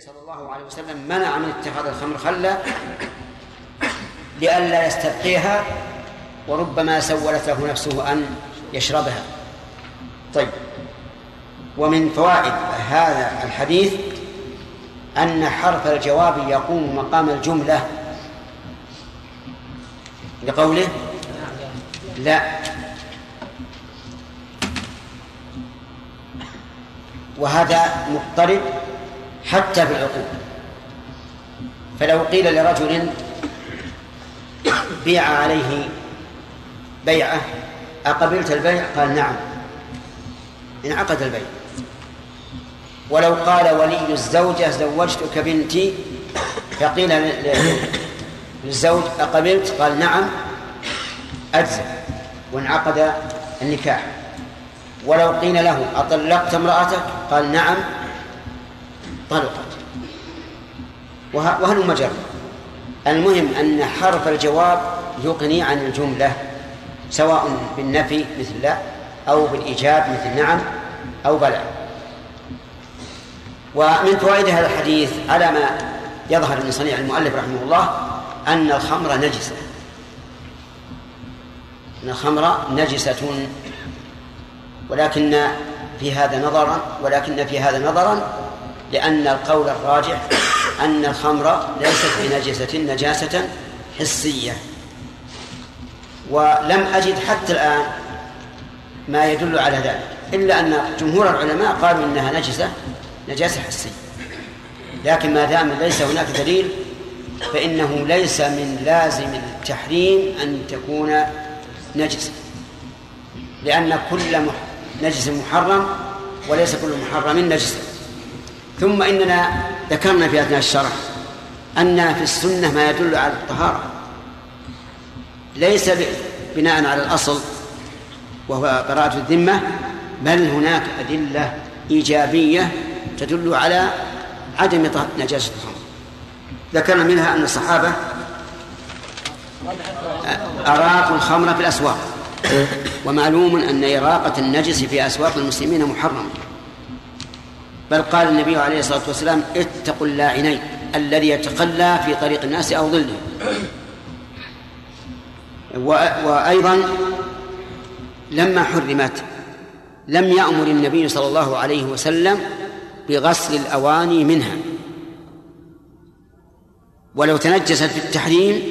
صلى الله عليه وسلم منع من اتخاذ الخمر خلا لئلا يستبقيها وربما سولت له نفسه أن يشربها. طيب. ومن فوائد هذا الحديث أن حرف الجواب يقوم مقام الجملة لقوله لا. وهذا مضطرب حتى في العقود فلو قيل لرجل بيع عليه بيعة أقبلت البيع؟ قال نعم. انعقد البيع. ولو قال ولي الزوجة زوجتك بنتي؟ فقيل للزوج أقبلت؟ قال نعم. أجزم وانعقد النكاح. ولو قيل له أطلقت امرأتك؟ قال نعم. طلقت وهل مجر المهم أن حرف الجواب يغني عن الجملة سواء بالنفي مثل لا أو بالإيجاب مثل نعم أو بلى. ومن فوائد هذا الحديث على ما يظهر من صنيع المؤلف رحمه الله أن الخمر نجسة. أن الخمر نجسة. ولكن في هذا نظرا ولكن في هذا نظرا لأن القول الراجح أن الخمر ليست بنجسة نجاسة حسية. ولم أجد حتى الآن ما يدل على ذلك إلا أن جمهور العلماء قالوا إنها نجسة نجاسة حسية. لكن ما دام ليس هناك دليل فإنه ليس من لازم التحريم أن تكون نجسة. لأن كل نجس محرم وليس كل محرم نجسا ثم إننا ذكرنا في أثناء الشرح أن في السنة ما يدل على الطهارة. ليس بناء على الأصل وهو براءة الذمة بل هناك أدلة إيجابية تدل على عدم نجاسة الخمر ذكرنا منها أن الصحابة أراقوا الخمر في الأسواق. ومعلوم أن إراقة النجس في أسواق المسلمين محرمة. بل قال النبي عليه الصلاة والسلام اتقوا اللاعنين الذي يتقلى في طريق الناس أو ظله. وأيضا لما حرمت لم يأمر النبي صلى الله عليه وسلم بغسل الأواني منها. ولو تنجست في التحريم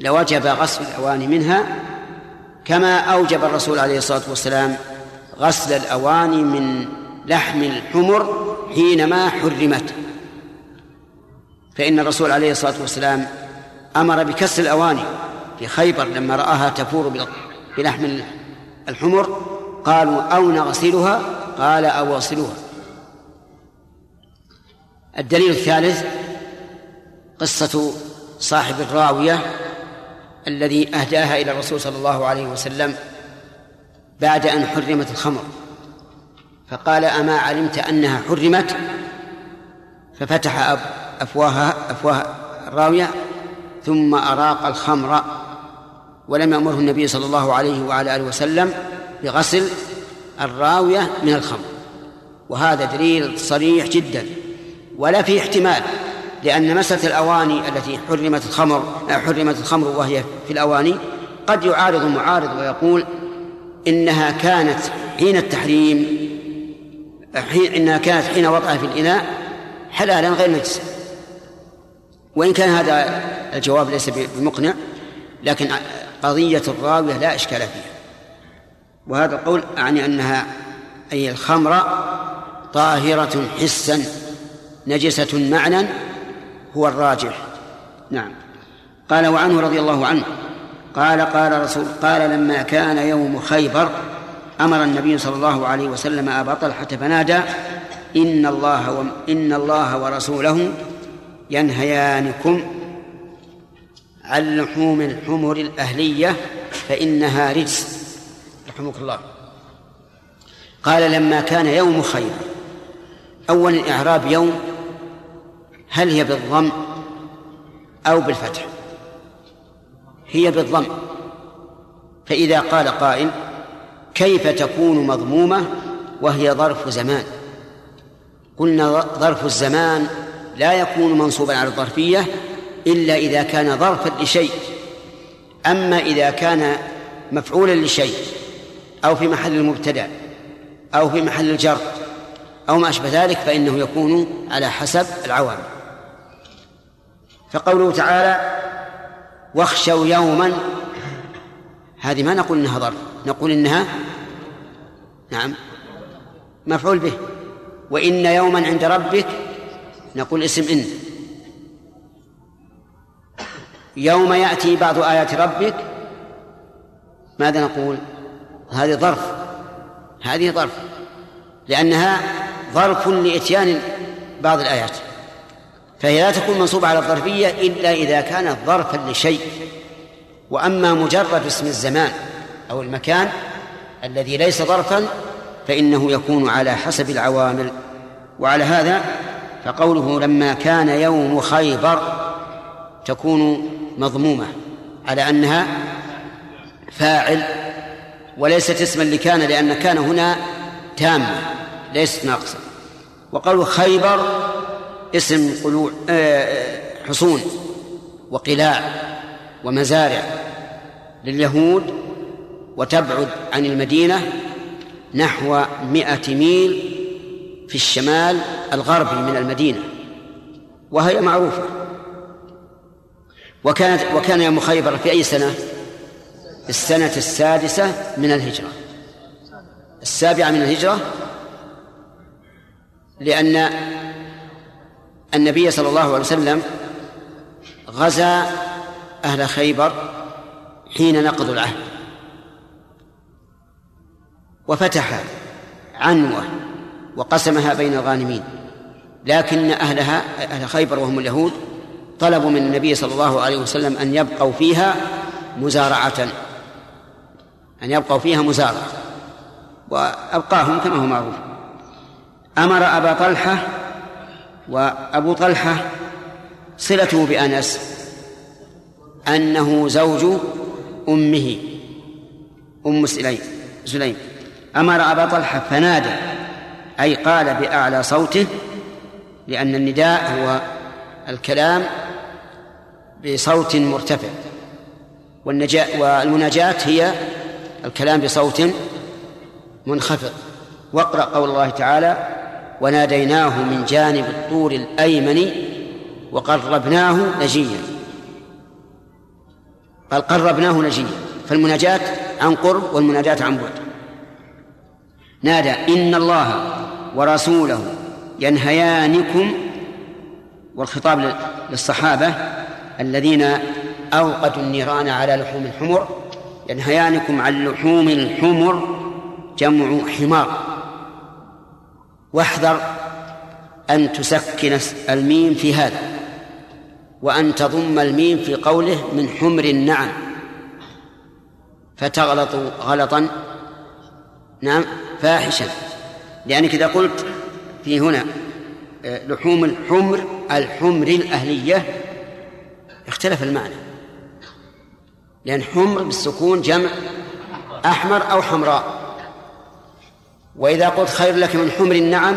لوجب غسل الأواني منها كما أوجب الرسول عليه الصلاة والسلام غسل الأواني من لحم الحمر حينما حرمت. فإن الرسول عليه الصلاة والسلام أمر بكسر الأواني في خيبر لما رآها تفور بلحم الحمر. قالوا أو نغسلها؟ قال أو أغسلوها. الدليل الثالث قصة صاحب الراوية الذي أهداها إلى الرسول صلى الله عليه وسلم بعد أن حرمت الخمر. فقال أما علمت أنها حرمت؟ ففتح أفواهها أفواه الراوية ثم أراق الخمر ولم يأمره النبي صلى الله عليه وعلى آله وسلم بغسل الراوية من الخمر. وهذا دليل صريح جدا ولا في احتمال لأن مسألة الأواني التي حرمت الخمر حرمت الخمر وهي في الأواني قد يعارض معارض ويقول إنها كانت حين التحريم حين إنها كانت حين وضعها في الإناء حلالا غير نجسا وإن كان هذا الجواب ليس بمقنع لكن قضية الراوية لا إشكال فيها. وهذا القول أعني أنها أي الخمر طاهرة حسا نجسة معنى هو الراجح. نعم. قال وعنه رضي الله عنه قال قال رسول قال لما كان يوم خيبر أمر النبي صلى الله عليه وسلم أبا طلحة فنادى إن الله و... إن الله ورسوله ينهيانكم عن لحوم الحمر الأهلية فإنها رجس. رحمك الله. قال لما كان يوم خيبر أول الإعراب يوم هل هي بالضم أو بالفتح؟ هي بالضم. فإذا قال قائل كيف تكون مضمومة وهي ظرف زمان؟ قلنا ظرف الزمان لا يكون منصوبا على الظرفية إلا إذا كان ظرفا لشيء. أما إذا كان مفعولا لشيء أو في محل المبتدأ أو في محل الجر أو ما أشبه ذلك فإنه يكون على حسب العوامل. فقوله تعالى واخشوا يوما هذه ما نقول إنها ظرف. نقول إنها نعم مفعول به. وإن يوما عند ربك نقول اسم إن. يوم يأتي بعض آيات ربك ماذا نقول؟ هذه ظرف. هذه ظرف. لأنها ظرف لإتيان بعض الآيات. فهي لا تكون منصوبة على الظرفية إلا إذا كانت ظرفا لشيء. وأما مجرد اسم الزمان أو المكان الذي ليس ظرفا فإنه يكون على حسب العوامل. وعلى هذا فقوله لما كان يوم خيبر تكون مضمومة على أنها فاعل وليست اسما لكان لأن كان هنا تامة ليست ناقصة وقول خيبر اسم قلوع آه، حصون وقلاع ومزارع لليهود وتبعد عن المدينة نحو مئة ميل في الشمال الغربي من المدينة وهي معروفة. وكانت وكان يوم خيبر في أي سنة؟ السنة السادسة من الهجرة. السابعة من الهجرة لأن النبي صلى الله عليه وسلم غزا أهل خيبر حين نقضوا العهد. وفتح عنوة وقسمها بين الغانمين لكن أهلها أهل خيبر وهم اليهود طلبوا من النبي صلى الله عليه وسلم أن يبقوا فيها مزارعة أن يبقوا فيها مزارعة وأبقاهم كما هو معروف. أمر أبا طلحة وأبو طلحة صلته بأنس أنه زوج أمه أم سليم أمر أبا طلحة فنادى أي قال بأعلى صوته لأن النداء هو الكلام بصوت مرتفع والنجاة والمناجاة هي الكلام بصوت منخفض. واقرأ قول الله تعالى وناديناه من جانب الطور الأيمن وقربناه نجيا. قال قربناه نجيا فالمناجاة عن قرب والمناجاة عن بعد. نادى إن الله ورسوله ينهيانكم والخطاب للصحابة الذين أوقدوا النيران على لحوم الحمر ينهيانكم عن لحوم الحمر جمع حمار. واحذر أن تسكن الميم في هذا وأن تضم الميم في قوله من حمر النعم فتغلط غلطا نعم. فاحشا لأنك إذا قلت في هنا آه، لحوم الحمر الحمر الأهلية. اختلف المعنى. لأن حمر بالسكون جمع أحمر أو حمراء. وإذا قلت خير لك من حمر النعم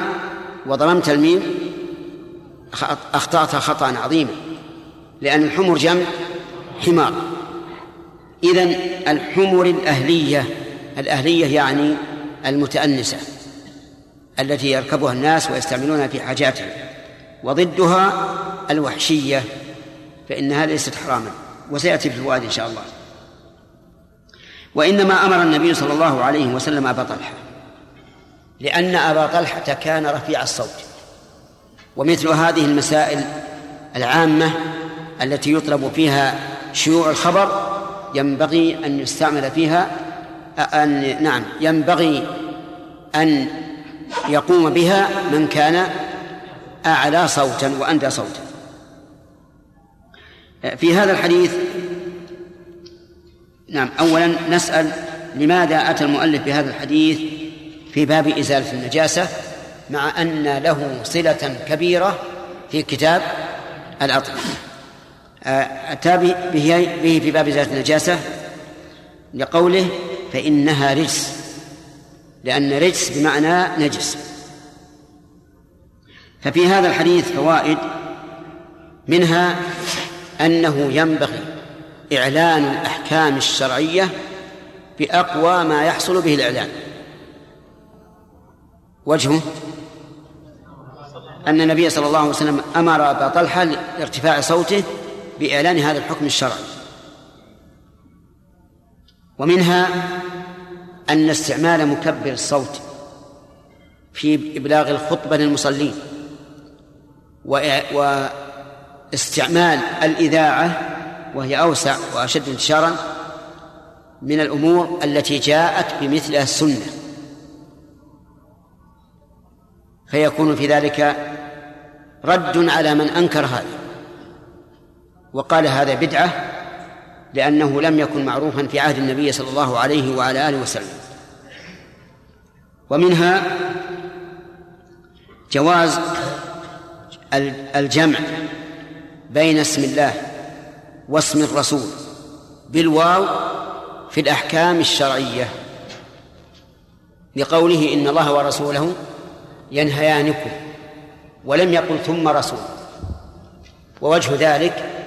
وضممت الميم أخطأت خطأ عظيما لأن الحمر جمع حمار. إذن الحمر الأهلية الأهلية يعني المتأنسة التي يركبها الناس ويستعملونها في حاجاتهم وضدها الوحشية فإنها ليست حراما وسيأتي في الفوائد إن شاء الله. وإنما أمر النبي صلى الله عليه وسلم أبا طلحة لأن أبا طلحة كان رفيع الصوت ومثل هذه المسائل العامة التي يطلب فيها شيوع الخبر ينبغي أن يستعمل فيها أن نعم ينبغي أن يقوم بها من كان أعلى صوتا وأندى صوتا. في هذا الحديث نعم أولا نسأل لماذا أتى المؤلف بهذا الحديث في باب إزالة النجاسة مع أن له صلة كبيرة في كتاب آه، أتى به في باب إزالة النجاسة لقوله فإنها رجس لأن رجس بمعنى نجس. ففي هذا الحديث فوائد منها أنه ينبغي إعلان الأحكام الشرعية بأقوى ما يحصل به الإعلان. وجهه أن النبي صلى الله عليه وسلم أمر أبا طلحة لارتفاع صوته بإعلان هذا الحكم الشرعي. ومنها أن استعمال مكبر الصوت في إبلاغ الخطبة للمصلين واستعمال الإذاعة وهي أوسع وأشد انتشارا من الأمور التي جاءت بمثلها السنة. فيكون في ذلك رد على من أنكر هذا وقال هذا بدعة لأنه لم يكن معروفا في عهد النبي صلى الله عليه وعلى آله وسلم. ومنها جواز الجمع بين اسم الله واسم الرسول بالواو في الأحكام الشرعية لقوله إن الله ورسوله ينهيانكم ولم يقل ثم رسول ووجه ذلك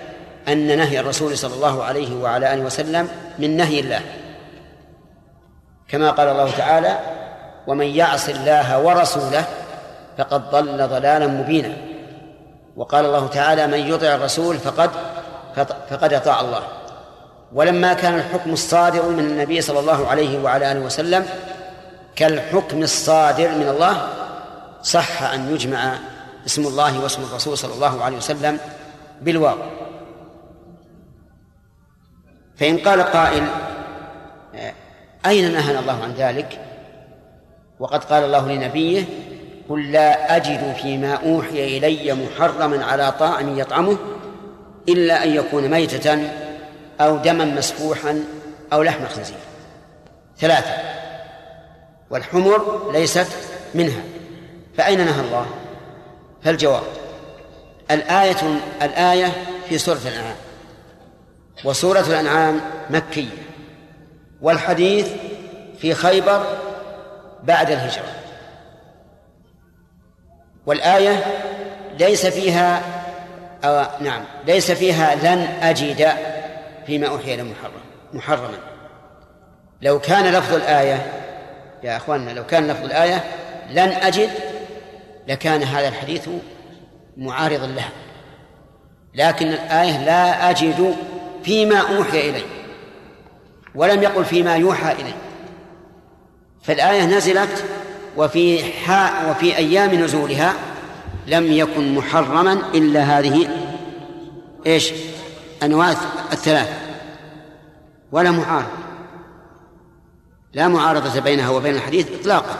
أن نهي الرسول صلى الله عليه وعلى آله وسلم من نهي الله. كما قال الله تعالى ومن يعص الله ورسوله فقد ضل ضلالا مبينا. وقال الله تعالى من يطع الرسول فقد فقد أطاع الله. ولما كان الحكم الصادر من النبي صلى الله عليه وعلى آله وسلم كالحكم الصادر من الله صح أن يجمع اسم الله واسم الرسول صلى الله عليه وسلم بالواو. فإن قال قائل أين نهانا الله عن ذلك؟ وقد قال الله لنبيه قل لا أجد فيما أوحي إلي محرما على طاعم يطعمه إلا أن يكون ميتة أو دما مسفوحا أو لحم خنزير. ثلاثة. والحمر ليست منها. فأين نهى الله؟ فالجواب الآية الآية في سورة الأنعام. وسورة الأنعام مكية والحديث في خيبر بعد الهجرة. والآية ليس فيها أو نعم ليس فيها لن أجد فيما أوحي إلى محرم محرما. لو كان لفظ الآية يا أخواننا لو كان لفظ الآية لن أجد لكان هذا الحديث معارضا لها. لكن الآية لا أجد فيما أوحي إلي ولم يقل فيما يوحى إلي فالآية نزلت وفي حاء وفي أيام نزولها لم يكن محرما إلا هذه إيش؟ أنواع الثلاث. ولا معارضة لا معارضة بينها وبين الحديث إطلاقا.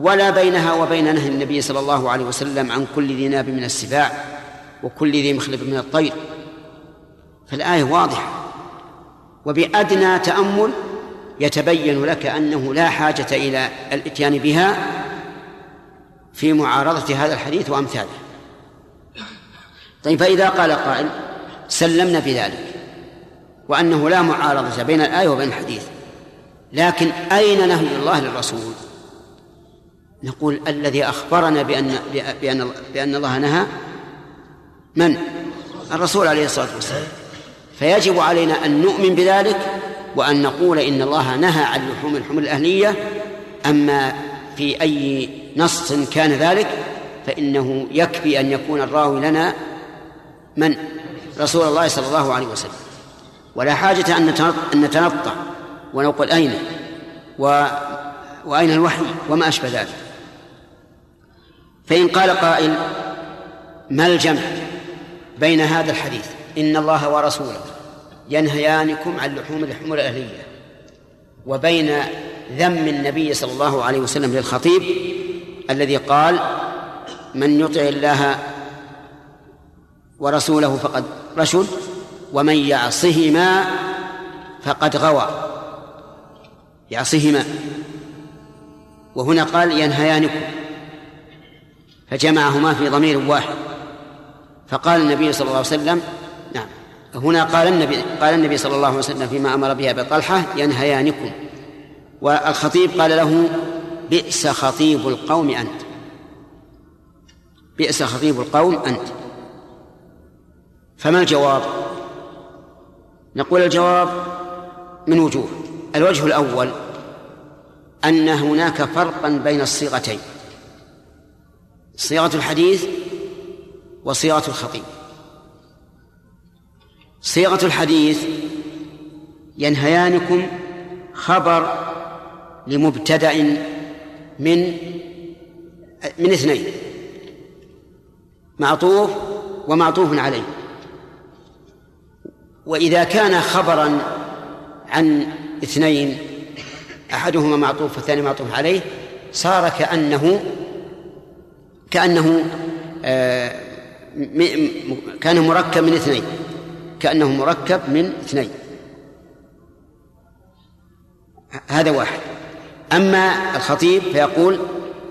ولا بينها وبين نهي النبي صلى الله عليه وسلم عن كل ذي ناب من السباع وكل ذي مخلب من الطير. فالآية واضحة. وبأدنى تأمل يتبين لك أنه لا حاجة إلى الإتيان بها في معارضة هذا الحديث وأمثاله. طيب فإذا قال قائل سلمنا بذلك وأنه لا معارضة بين الآية وبين الحديث لكن أين نهي الله للرسول؟ نقول الذي أخبرنا بأن بأن بأن الله نهى من؟ الرسول عليه الصلاة والسلام. فيجب علينا أن نؤمن بذلك وأن نقول إن الله نهى عن لحوم الحمر الأهلية. أما في أي نص كان ذلك فإنه يكفي أن يكون الراوي لنا من؟ رسول الله صلى الله عليه وسلم. ولا حاجة أن نتنطع ونقول أين؟ و وأين الوحي؟ وما أشبه ذلك. فإن قال قائل ما الجمع بين هذا الحديث؟ إن الله ورسوله ينهيانكم عن لحوم الحمر الأهلية وبين ذم النبي صلى الله عليه وسلم للخطيب الذي قال من يطع الله ورسوله فقد رشد ومن يعصهما فقد غوى. يعصهما. وهنا قال ينهيانكم. فجمعهما في ضمير واحد. فقال النبي صلى الله عليه وسلم نعم. هنا قال النبي قال النبي صلى الله عليه وسلم فيما أمر به ابي طلحه ينهيانكم. والخطيب قال له بئس خطيب القوم أنت. بئس خطيب القوم أنت. فما الجواب؟ نقول الجواب من وجوه. الوجه الأول أن هناك فرقا بين الصيغتين. صيغة الحديث وصيغة الخطيب. صيغة الحديث ينهيانكم خبر لمبتدأ من من اثنين معطوف ومعطوف عليه. وإذا كان خبرا عن اثنين أحدهما معطوف والثاني معطوف عليه صار كأنه كأنه آه كان مركب من اثنين. كأنه مركب من اثنين. هذا واحد. أما الخطيب فيقول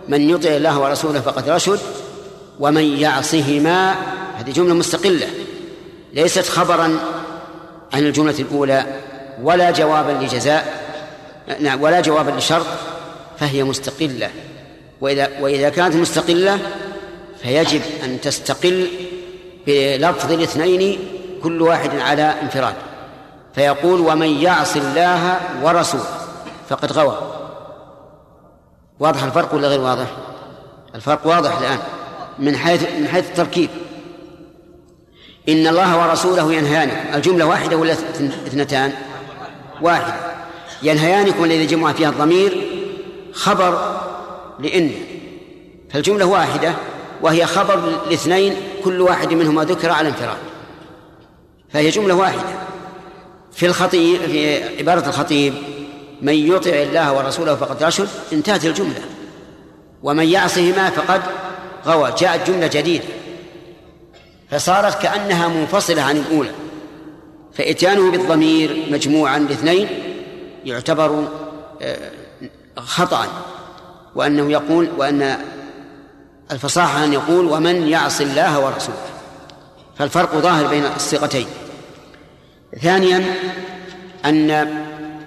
من يطع الله ورسوله فقد رشد ومن يعصهما هذه جملة مستقلة ليست خبرا عن الجملة الأولى ولا جوابا لجزاء نعم ولا جوابا لشرط فهي مستقلة. وإذا وإذا كانت مستقلة فيجب أن تستقل بلفظ الاثنين كل واحد على انفراد. فيقول ومن يعص الله ورسوله فقد غوى. واضح الفرق ولا غير واضح؟ الفرق واضح الآن من حيث من حيث التركيب. إن الله ورسوله ينهيانكم الجملة واحدة ولا اثنتان؟ واحدة. ينهيانكم الذي جمع فيها الضمير خبر لإن. فالجملة واحدة وهي خبر لاثنين كل واحد منهما ذكر على انفراد. فهي جملة واحدة. في الخطيب في عبارة الخطيب من يطع الله ورسوله فقد رشد. انتهت الجملة. ومن يعصهما فقد غوى. جاءت جملة جديدة. فصارت كأنها منفصلة عن الأولى. فإتيانه بالضمير مجموعا لاثنين يعتبر آه، خطأ. وأنه يقول وأن الفصاحة أن يقول ومن يعص الله ورسوله. فالفرق ظاهر بين الصيغتين ثانيا أن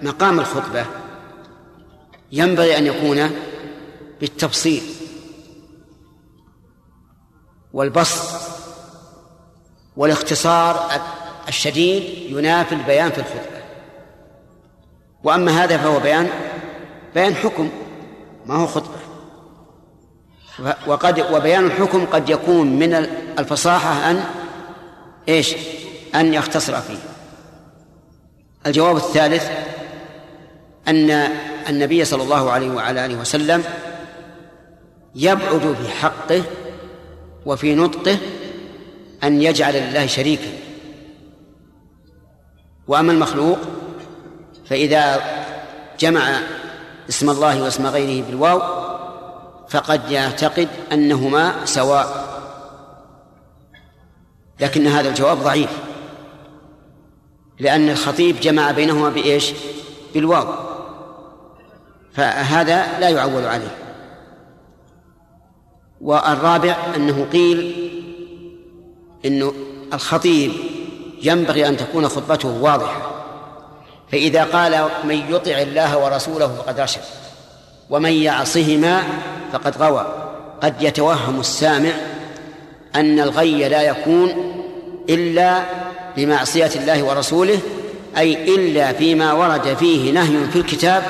مقام الخطبة ينبغي أن يكون بالتفصيل والبسط والاختصار الشديد ينافي البيان في الخطبة. وأما هذا فهو بيان بيان حكم ما هو خطبة. وقد وبيان الحكم قد يكون من الفصاحة أن إيش؟ أن يختصر فيه. الجواب الثالث أن النبي صلى الله عليه وعلى آله وسلم يبعد في حقه وفي نطقه أن يجعل لله شريكا. وأما المخلوق فإذا جمع اسم الله واسم غيره بالواو فقد يعتقد أنهما سواء. لكن هذا الجواب ضعيف. لأن الخطيب جمع بينهما بإيش؟ بالواو. فهذا لا يعول عليه. والرابع أنه قيل أنه الخطيب ينبغي أن تكون خطبته واضحة. فإذا قال من يطع الله ورسوله فقد رشد ومن يعصهما فقد غوى. قد يتوهم السامع أن الغي لا يكون إلا بمعصية الله ورسوله أي إلا فيما ورد فيه نهي في الكتاب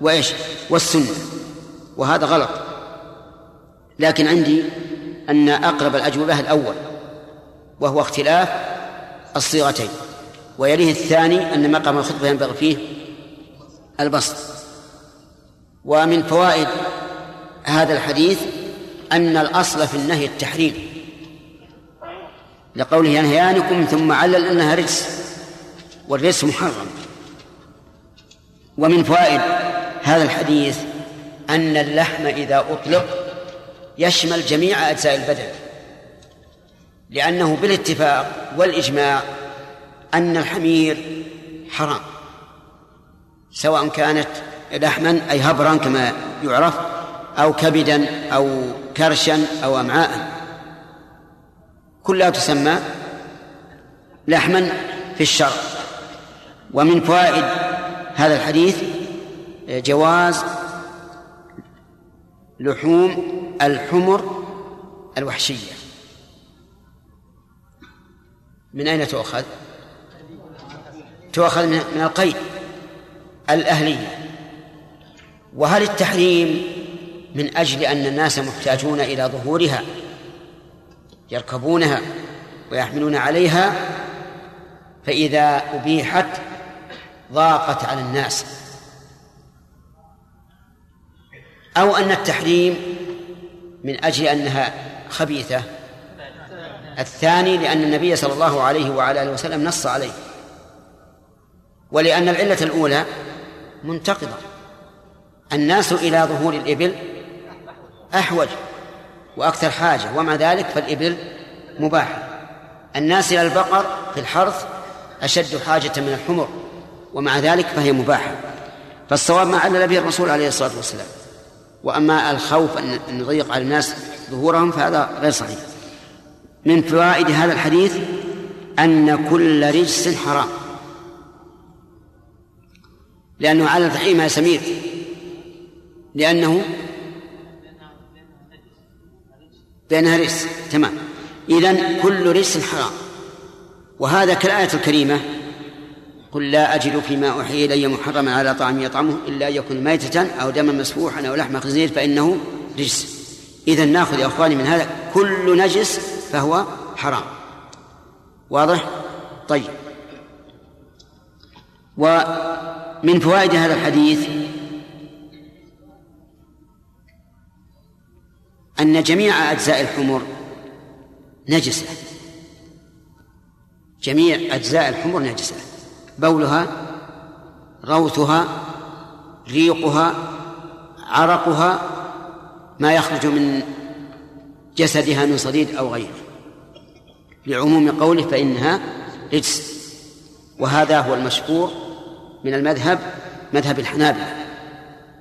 وإيش؟ والسنة. وهذا غلط. لكن عندي أن أقرب الأجوبة الأول وهو اختلاف الصيغتين. ويليه الثاني أن مقام الخطبة ينبغي فيه البسط. ومن فوائد هذا الحديث أن الأصل في النهي التحريم. لقوله ينهيانكم ثم علل أنها رجس والرجس محرم. ومن فوائد هذا الحديث أن اللحم إذا أطلق يشمل جميع أجزاء البدن لأنه بالاتفاق والإجماع أن الحمير حرام سواء كانت لحما أي هبرا كما يعرف أو كبدا أو كرشا أو أمعاء. كلها تسمى لحما في الشرع. ومن فوائد هذا الحديث جواز لحوم الحمر الوحشية. من أين تؤخذ؟ تؤخذ من القيد الأهلية. وهل التحريم من أجل أن الناس محتاجون إلى ظهورها يركبونها ويحملون عليها فإذا أبيحت ضاقت على الناس. أو أن التحريم من أجل أنها خبيثة. الثاني لأن النبي صلى الله عليه وعلى آله وسلم نص عليه. ولأن العلة الأولى منتقضة. الناس إلى ظهور الإبل أحوج. وأكثر حاجة ومع ذلك فالإبل مباحة. الناس إلى البقر في الحرث أشد حاجة من الحمر ومع ذلك فهي مباحة. فالصواب ما علل به الرسول عليه الصلاة والسلام. وأما الخوف أن نضيق على الناس ظهورهم فهذا غير صحيح. من فوائد هذا الحديث أن كل رجس حرام. لأنه على تحريمها سمير لأنه بأنها رجس تمام. إذن كل رجس حرام. وهذا كالآية الكريمة قل لا أجد فيما أوحي إلي محرما على طعام يطعمه إلا أن يكون ميتة أو دما مسفوحا أو لحم خنزير فإنه رجس إذا نأخذ يا أخواني من هذا كل نجس فهو حرام. واضح؟ طيب. ومن فوائد هذا الحديث أن جميع أجزاء الحمر نجسة. جميع أجزاء الحمر نجسة. بولها روثها ريقها عرقها ما يخرج من جسدها من صديد أو غيره لعموم قوله فإنها رجس. وهذا هو المشهور من المذهب مذهب الحنابلة.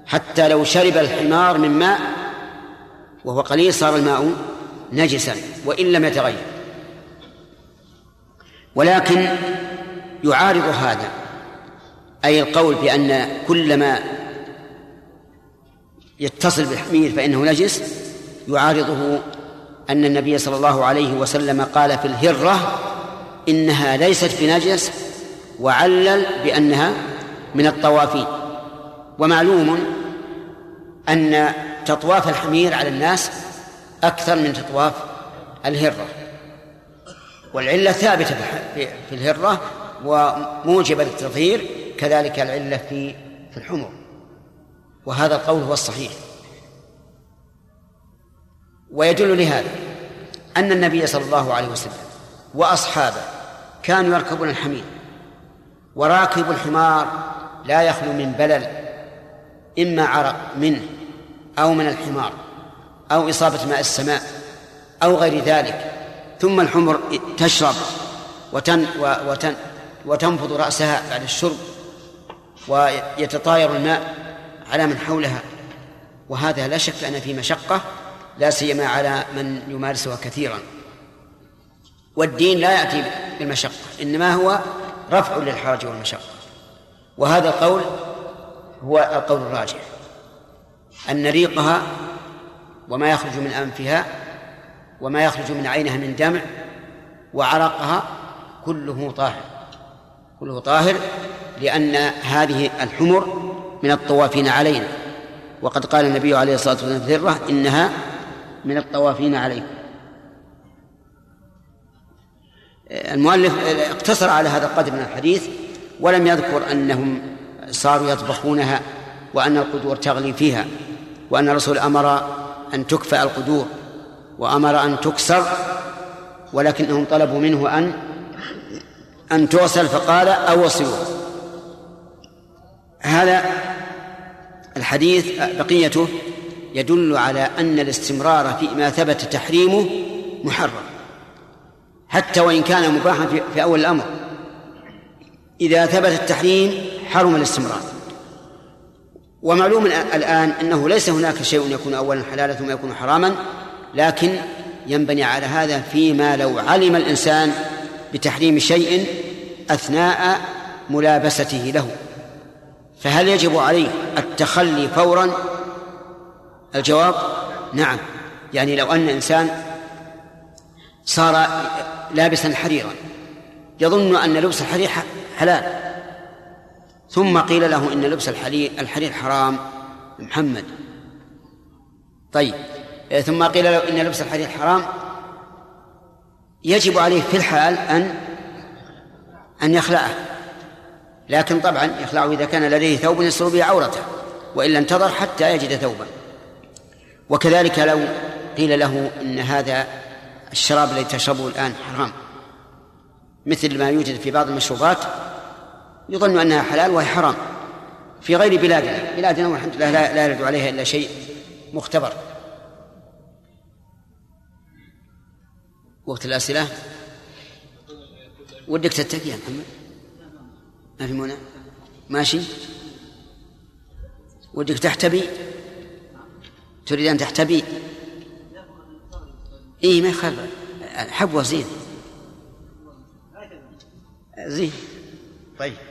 حتى لو شرب الحمار من ماء وهو قليل صار الماء نجسا وإن لم يتغير. ولكن يعارض هذا أي القول بأن كل ما يتصل بالحمير فإنه نجس يعارضه أن النبي صلى الله عليه وسلم قال في الهرة إنها ليست بنجس وعلل بأنها من الطوافين. ومعلوم أن تطواف الحمير على الناس أكثر من تطواف الهرة. والعلة ثابتة في الهرة وموجبة للتطهير كذلك العلة في في الحمر. وهذا القول هو الصحيح. ويدل لهذا أن النبي صلى الله عليه وسلم وأصحابه كانوا يركبون الحمير. وراكب الحمار لا يخلو من بلل إما عرق منه أو من الحمار أو إصابة ماء السماء أو غير ذلك ثم الحمر تشرب وتن وتن وتنفض رأسها بعد الشرب ويتطاير الماء على من حولها. وهذا لا شك أن في مشقة لا سيما على من يمارسها كثيرا. والدين لا يأتي بالمشقة إنما هو رفع للحرج والمشقة. وهذا القول هو القول الراجح. أن ريقها وما يخرج من أنفها وما يخرج من عينها من دمع وعرقها كله طاهر. كله طاهر لأن هذه الحمر من الطوافين علينا. وقد قال النبي عليه الصلاة والسلام في الذرة إنها من الطوافين عليكم. المؤلف اقتصر على هذا القدر من الحديث ولم يذكر أنهم صاروا يطبخونها وأن القدور تغلي فيها. وأن الرسول أمر أن تكفأ القدور وأمر أن تكسر ولكنهم طلبوا منه أن أن تغسل فقال أو وصلوها هذا الحديث بقيته يدل على أن الاستمرار فيما ثبت تحريمه محرم حتى وإن كان مباحا في أول الأمر. إذا ثبت التحريم حرم الاستمرار. ومعلوم الآن أنه ليس هناك شيء يكون أولا حلالا ثم يكون حراما لكن ينبني على هذا فيما لو علم الإنسان بتحريم شيء أثناء ملابسته له. فهل يجب عليه التخلي فورا؟ الجواب نعم. يعني لو أن إنسان صار لابسا حريرا يظن أن لبس الحرير حلال. ثم قيل له إن لبس الحرير الحرير حرام. محمد. طيب. ثم قيل له إن لبس الحرير حرام. يجب عليه في الحال أن أن يخلعه. لكن طبعا يخلعه إذا كان لديه ثوب يستر به عورته وإلا انتظر حتى يجد ثوبا. وكذلك لو قيل له إن هذا الشراب الذي تشربه الآن حرام مثل ما يوجد في بعض المشروبات يظن أنها حلال وهي حرام في غير بلادنا. بلادنا والحمد لله لا يرد عليها إلا شيء مختبر. وقت الأسئلة؟ ودك تتكي يا محمد؟ ما في منى ماشي؟ ودك تحتبي؟ تريد أن تحتبي؟ إيه ما يخالف. حبوة زين. زين. طيب.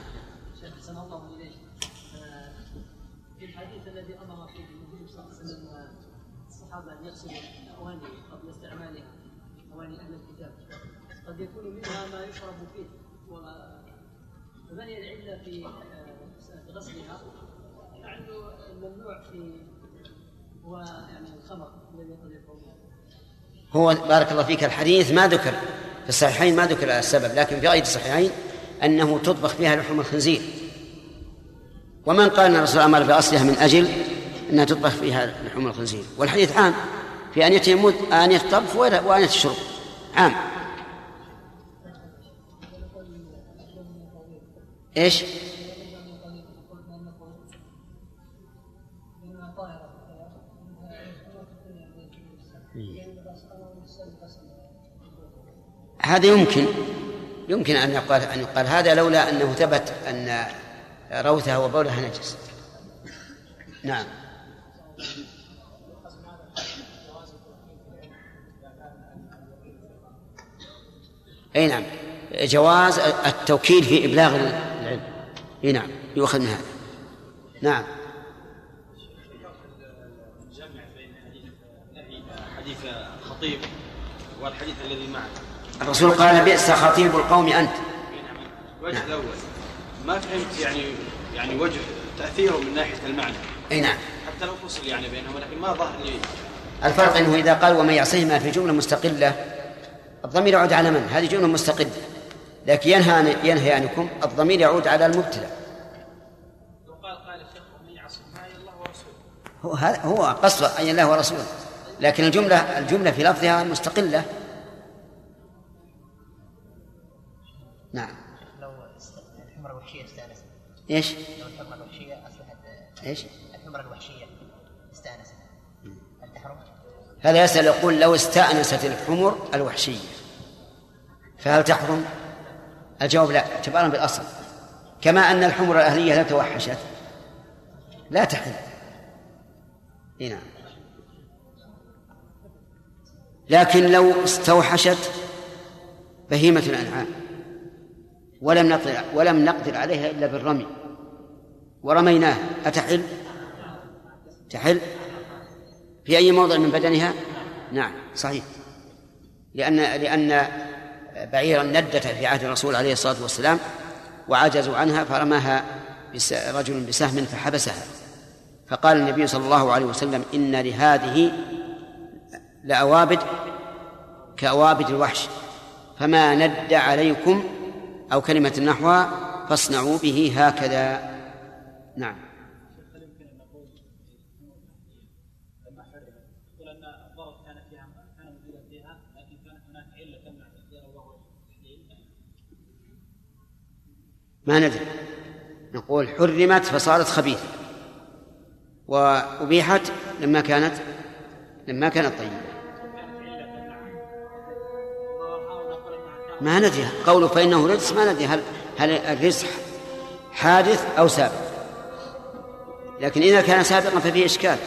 يعني هو بارك الله فيك الحديث ما ذكر في الصحيحين ما ذكر السبب لكن في غير الصحيحين أنه تطبخ فيها لحوم الخنزير. ومن قال أن الرسول أمر بأصلها من أجل أنها تطبخ فيها لحوم الخنزير. والحديث عام في أن يتم آنية الطبخ وآنية الشرب عام. إيش؟ هذا يمكن. يمكن أن يقال أن يقال هذا لولا أنه ثبت أن روثها وبولها نجس. نعم. أي نعم. جواز التوكيل في إبلاغ العلم. أي نعم. يؤخذ من هذا. نعم. الجمع بين حديث خطيب والحديث الذي معه. الرسول قال بئس خطيب القوم أنت. الوجه نعم. الأول. ما فهمت يعني يعني وجه تأثيره من ناحية المعنى. أي نعم. حتى لو فصل يعني بينهم لكن ما ظهر لي. الفرق أنه إذا قال ومن يعصيهما في جملة مستقلة الضمير يعود على من؟ هذه جملة مستقلة. لكن ينهى ينهيانكم الضمير يعود على المبتلى وقال قال الشيخ ومن يعصيهما الله ورسوله. هو هذا هو قصد أي الله ورسوله. لكن الجملة الجملة في لفظها مستقلة. نعم لو الحمر الوحشية استأنست إيش؟ لو الحمر الوحشية أصبحت إيش؟ الحمر الوحشية استأنست هل تحرم؟ هذا يسأل يقول لو استأنست الحمر الوحشية فهل تحرم؟ الجواب لا اعتبارا بالأصل كما أن الحمر الأهلية لو توحشت لا تحل نعم لكن لو استوحشت بهيمة الأنعام ولم نقدر ولم نقدر عليها إلا بالرمي ورميناه أتحل؟ تحل؟ في أي موضع من بدنها؟ نعم صحيح لأن لأن بعيرا ندت في عهد الرسول عليه الصلاة والسلام وعجزوا عنها فرماها رجل بسهم فحبسها فقال النبي صلى الله عليه وسلم إن لهذه لأوابد كأوابد الوحش فما ند عليكم أو كلمة نحوها فاصنعوا به هكذا. نعم. ما ندري. نقول حرمت فصارت خبيثة. وأبيحت لما كانت لما كانت طيبة. ما ندري. قوله فإنه رجس ما ندري. هل هل الرزح حادث أو سابق؟ لكن إذا كان سابقا ففيه إشكال.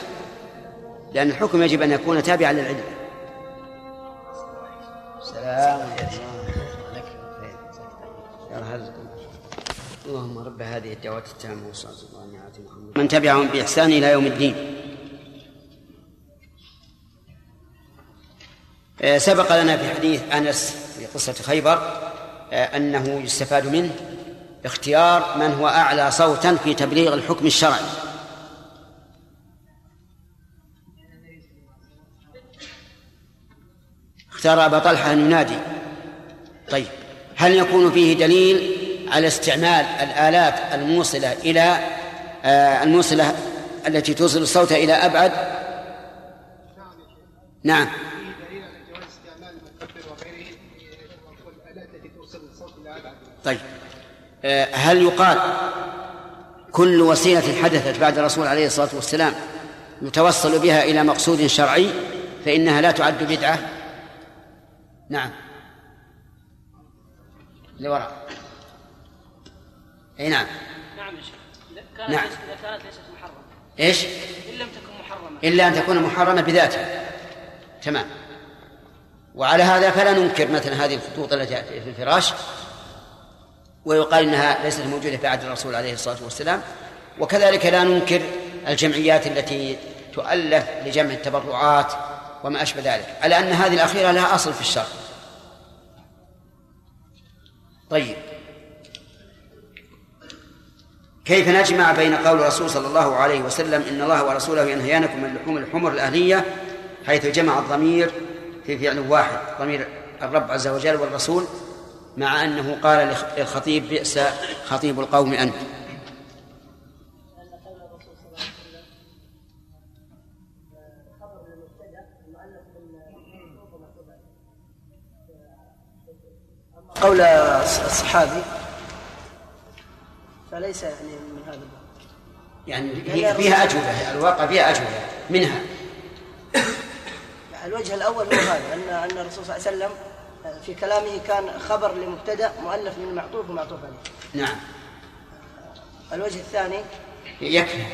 لأن الحكم يجب أن يكون تابعا للعلم سلام اللهم رب هذه الدعوات التامة والصلاة والسلام على من تبعهم بإحسان إلى يوم الدين. آه، سبق لنا في حديث أنس في قصة خيبر آه، أنه يستفاد منه اختيار من هو أعلى صوتا في تبليغ الحكم الشرعي. اختار أبا طلحة أن ينادي. طيب هل يكون فيه دليل على استعمال الآلات الموصلة إلى آه، الموصلة التي توصل الصوت إلى أبعد؟ نعم. طيب. آه، هل يقال كل وسيلة حدثت بعد الرسول عليه الصلاة والسلام يتوصل بها إلى مقصود شرعي فإنها لا تعد بدعة؟ نعم. لوراء أي نعم. نعم يا شيخ. كانت نعم. إذا كانت ليست محرمة. إيش؟ إن لم تكن محرمة. إلا أن تكون محرمة بذاتها. تمام. وعلى هذا فلا ننكر مثلا هذه الخطوط التي في الفراش ويقال إنها ليست موجودة في عهد الرسول عليه الصلاة والسلام وكذلك لا ننكر الجمعيات التي تؤلف لجمع التبرعات وما أشبه ذلك على أن هذه الأخيرة لها أصل في الشرع. طيب. كيف نجمع بين قول الرسول صلى الله عليه وسلم إن الله ورسوله ينهيانكم من لحوم الحمر الأهلية حيث جمع الضمير في فعل واحد ضمير الرب عز وجل والرسول مع أنه قال للخطيب بئس خطيب القوم أنت. قول الصحابي فليس يعني من هذا يعني فيها أجوبة الواقع فيها أجوبة منها. الوجه الأول هو هذا أن أن الرسول صلى الله عليه وسلم في كلامه كان خبر لمبتدأ مؤلف من معطوف ومعطوف عليه. نعم. الوجه الثاني؟ يكفي.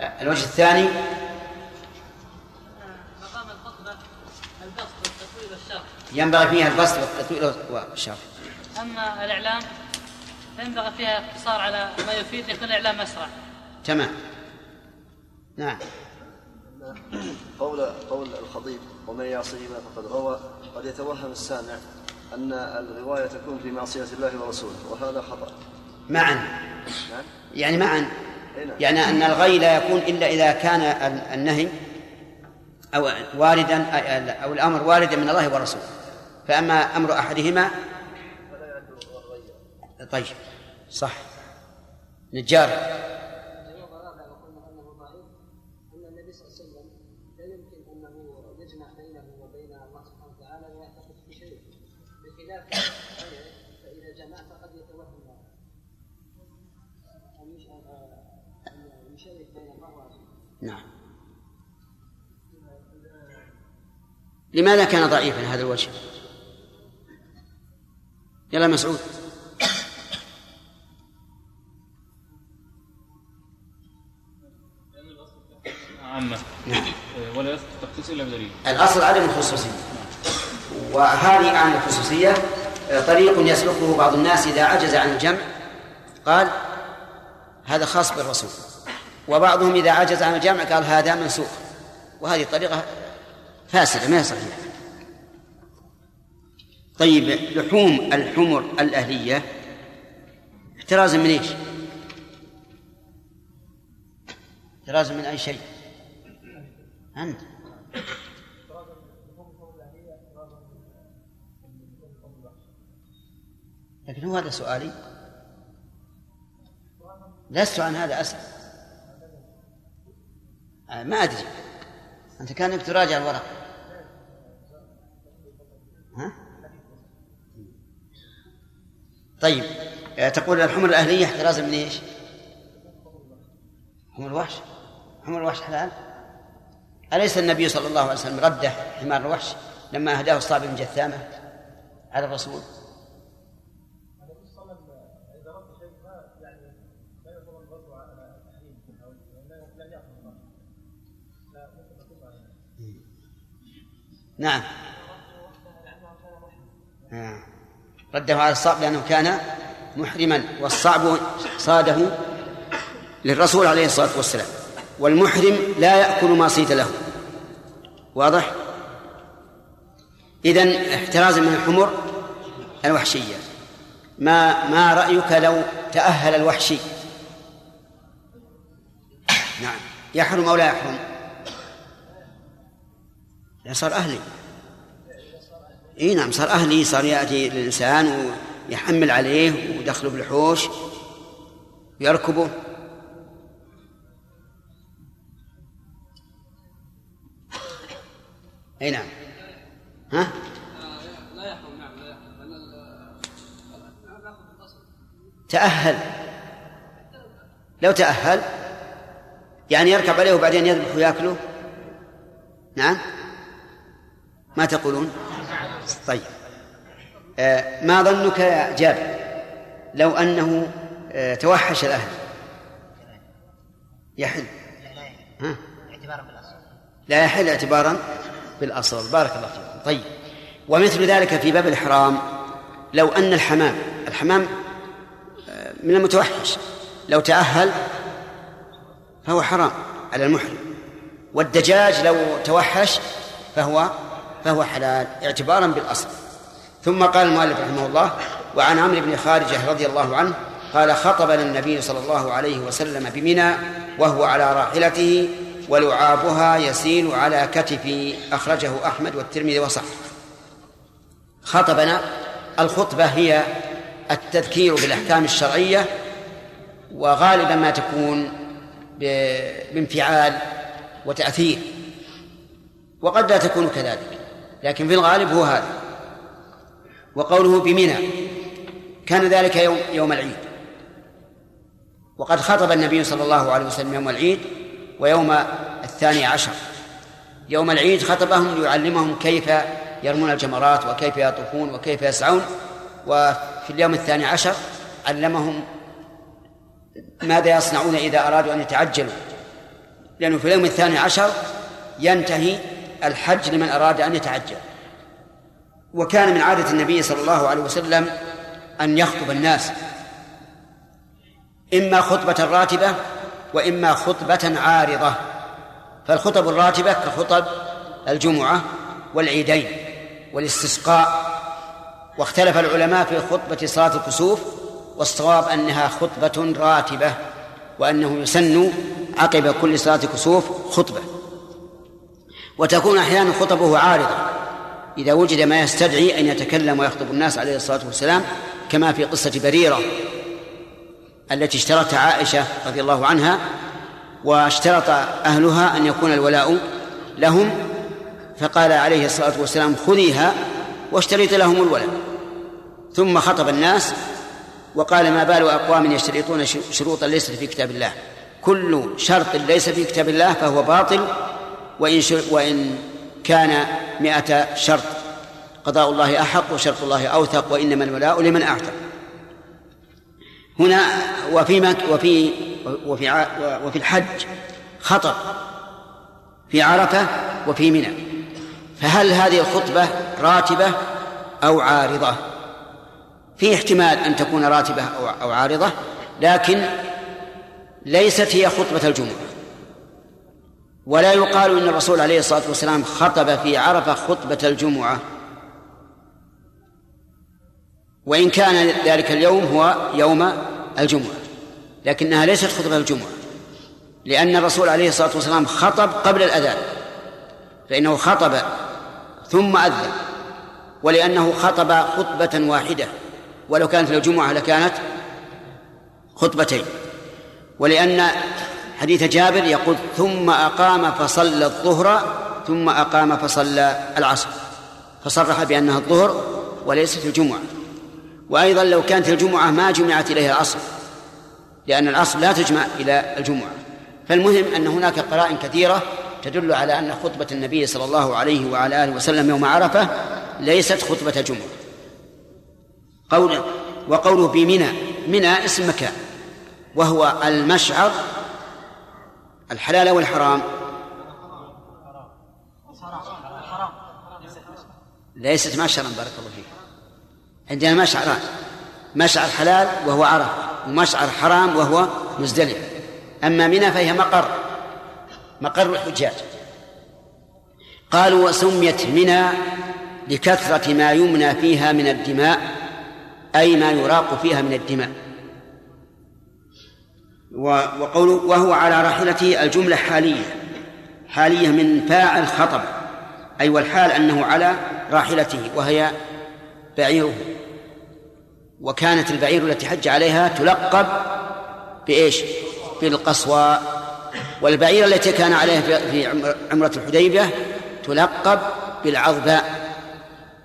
الوجه الثاني؟ مقام الخطبة البسط والتطويل والشرح ينبغي فيها البسط والتطويل والشرح أما الإعلام فينبغي فيها اقتصار على ما يفيد يكون الإعلام أسرع. تمام. نعم. قول قول الخطيب ومن يعصيهما فقد غوى. قد يتوهم السامع أن الغواية تكون في معصية الله ورسوله وهذا خطأ. معا. نعم؟ يعني معا. نعم. يعني أن الغي لا يكون إلا إذا كان النهي أو واردا أو الأمر واردا من الله ورسوله. فأما أمر أحدهما طيب صح. نجار. لماذا كان ضعيفا هذا الوجه؟ يلا مسعود. عامة. نعم. ولا يثبت التخصيص إلا بدليل. الأصل عدم الخصوصية. وهذه عن الخصوصية طريق يسلكه بعض الناس إذا عجز عن الجمع. قال هذا خاص بالرسول. وبعضهم إذا عجز عن الجمع قال هذا منسوخ. وهذه طريقة فاسدة ما هي صحيحة. طيب لحوم الحمر الأهلية احترازا من إيش؟ احترازا من أي شيء؟ أنت. لكن هو هذا سؤالي. لست عن هذا أسأل. آه، ما أدري. أنت كأنك تراجع الورق ها؟ طيب آه، تقول الحمر الأهلية احترازا من إيش؟ حمر الوحش حمر الوحش حلال؟ أليس النبي صلى الله عليه وسلم رده حمار الوحش لما أهداه الصعب بن جثامة على الرسول؟ نعم. آه. رده على الصعب لأنه كان محرما والصعب صاده للرسول عليه الصلاة والسلام. والمحرم لا يأكل ما صيد له. واضح؟ إذن احترازا من الحمر الوحشية. ما ما رأيك لو تأهل الوحشي؟ نعم. يحرم أو لا يحرم؟ لا صار أهلي. إي نعم صار أهلي صار يأتي الإنسان ويحمل عليه ويدخله بالحوش ويركبه. إي نعم. ها؟ لا نعم لا تأهل. لو تأهل يعني يركب عليه وبعدين يذبح ويأكله؟ نعم. ما تقولون؟ طيب. آه ما ظنك يا جابر لو أنه آه توحش الأهل؟ يحل. ها؟ لا يحل اعتبارا بالأصل. بارك الله فيكم طيب. ومثل ذلك في باب الإحرام لو أن الحمام الحمام آه، من المتوحش. لو تأهل فهو حرام على المحرم. والدجاج لو توحش فهو فهو حلال اعتبارا بالأصل. ثم قال المؤلف رحمه الله وعن عمرو بن خارجة رضي الله عنه قال خطبنا النبي صلى الله عليه وسلم بمنى وهو على راحلته ولعابها يسيل على كتفي أخرجه أحمد والترمذي وصح خطبنا الخطبة هي التذكير بالأحكام الشرعية وغالبا ما تكون بانفعال وتأثير وقد لا تكون كذلك. لكن في الغالب هو هذا. وقوله بمنى كان ذلك يوم يوم العيد. وقد خطب النبي صلى الله عليه وسلم يوم العيد ويوم الثاني عشر. يوم العيد خطبهم ليعلمهم كيف يرمون الجمرات وكيف يطوفون وكيف يسعون. وفي اليوم الثاني عشر علمهم ماذا يصنعون إذا أرادوا أن يتعجلوا. لأنه في اليوم الثاني عشر ينتهي الحج لمن أراد أن يتعجل. وكان من عادة النبي صلى الله عليه وسلم أن يخطب الناس. إما خطبة راتبة وإما خطبة عارضة. فالخطب الراتبة كخطب الجمعة والعيدين والاستسقاء. واختلف العلماء في خطبة صلاة الكسوف والصواب أنها خطبة راتبة وأنه يسن عقب كل صلاة كسوف خطبة. وتكون أحيانا خطبه عارضة. إذا وجد ما يستدعي أن يتكلم ويخطب الناس عليه الصلاة والسلام كما في قصة بريرة التي اشترطها عائشة رضي الله عنها واشترط أهلها أن يكون الولاء لهم فقال عليه الصلاة والسلام خذيها واشترط لهم الولاء. ثم خطب الناس وقال ما بال أقوام يشترطون شروطا ليست في كتاب الله. كل شرط ليس في كتاب الله فهو باطل وإن, وإن كان مئة شرط. قضاء الله أحق وشرط الله أوثق وإنما الولاء لمن أعتق. هنا وفي مك وفي وفي وفي الحج خطر في عرفة وفي منى. فهل هذه الخطبة راتبة أو عارضة؟ في احتمال أن تكون راتبة أو عارضة لكن ليست هي خطبة الجمعة. ولا يقال إن الرسول عليه الصلاة والسلام خطب في عرفة خطبة الجمعة. وإن كان ذلك اليوم هو يوم الجمعة لكنها ليست خطبة الجمعة لأن الرسول عليه الصلاة والسلام خطب قبل الأذان فإنه خطب ثم أذن ولأنه خطب خطبة واحدة ولو كانت الجمعة لكانت خطبتين ولأن حديث جابر يقول ثم أقام فصلى الظهر ثم أقام فصلى العصر. فصرح بأنها الظهر وليست الجمعة. وأيضا لو كانت الجمعة ما جمعت إليها العصر لأن العصر لا تجمع إلى الجمعة. فالمهم أن هناك قرائن كثيرة تدل على أن خطبة النبي صلى الله عليه وعلى آله وسلم يوم عرفة ليست خطبة جمعة. قول وقوله بمنى منى اسم مكان وهو المشعر الحلال والحرام ليست مشعرا بارك الله فيك. عندنا مشعران. مشعر حلال وهو عرفة ومشعر حرام وهو مزدلفة أما منى فهي مقر مقر الحجاج. قالوا وسميت منى لكثرة ما يمنى فيها من الدماء أي ما يراق فيها من الدماء. وقول وهو على راحلته الجملة حالية. حالية من فاعل خطب أي والحال أنه على راحلته وهي بعيره. وكانت البعير التي حج عليها تلقب بإيش؟ بالقصوى. والبعير التي كان عليها في عمرة الحديبية تلقب بالعظباء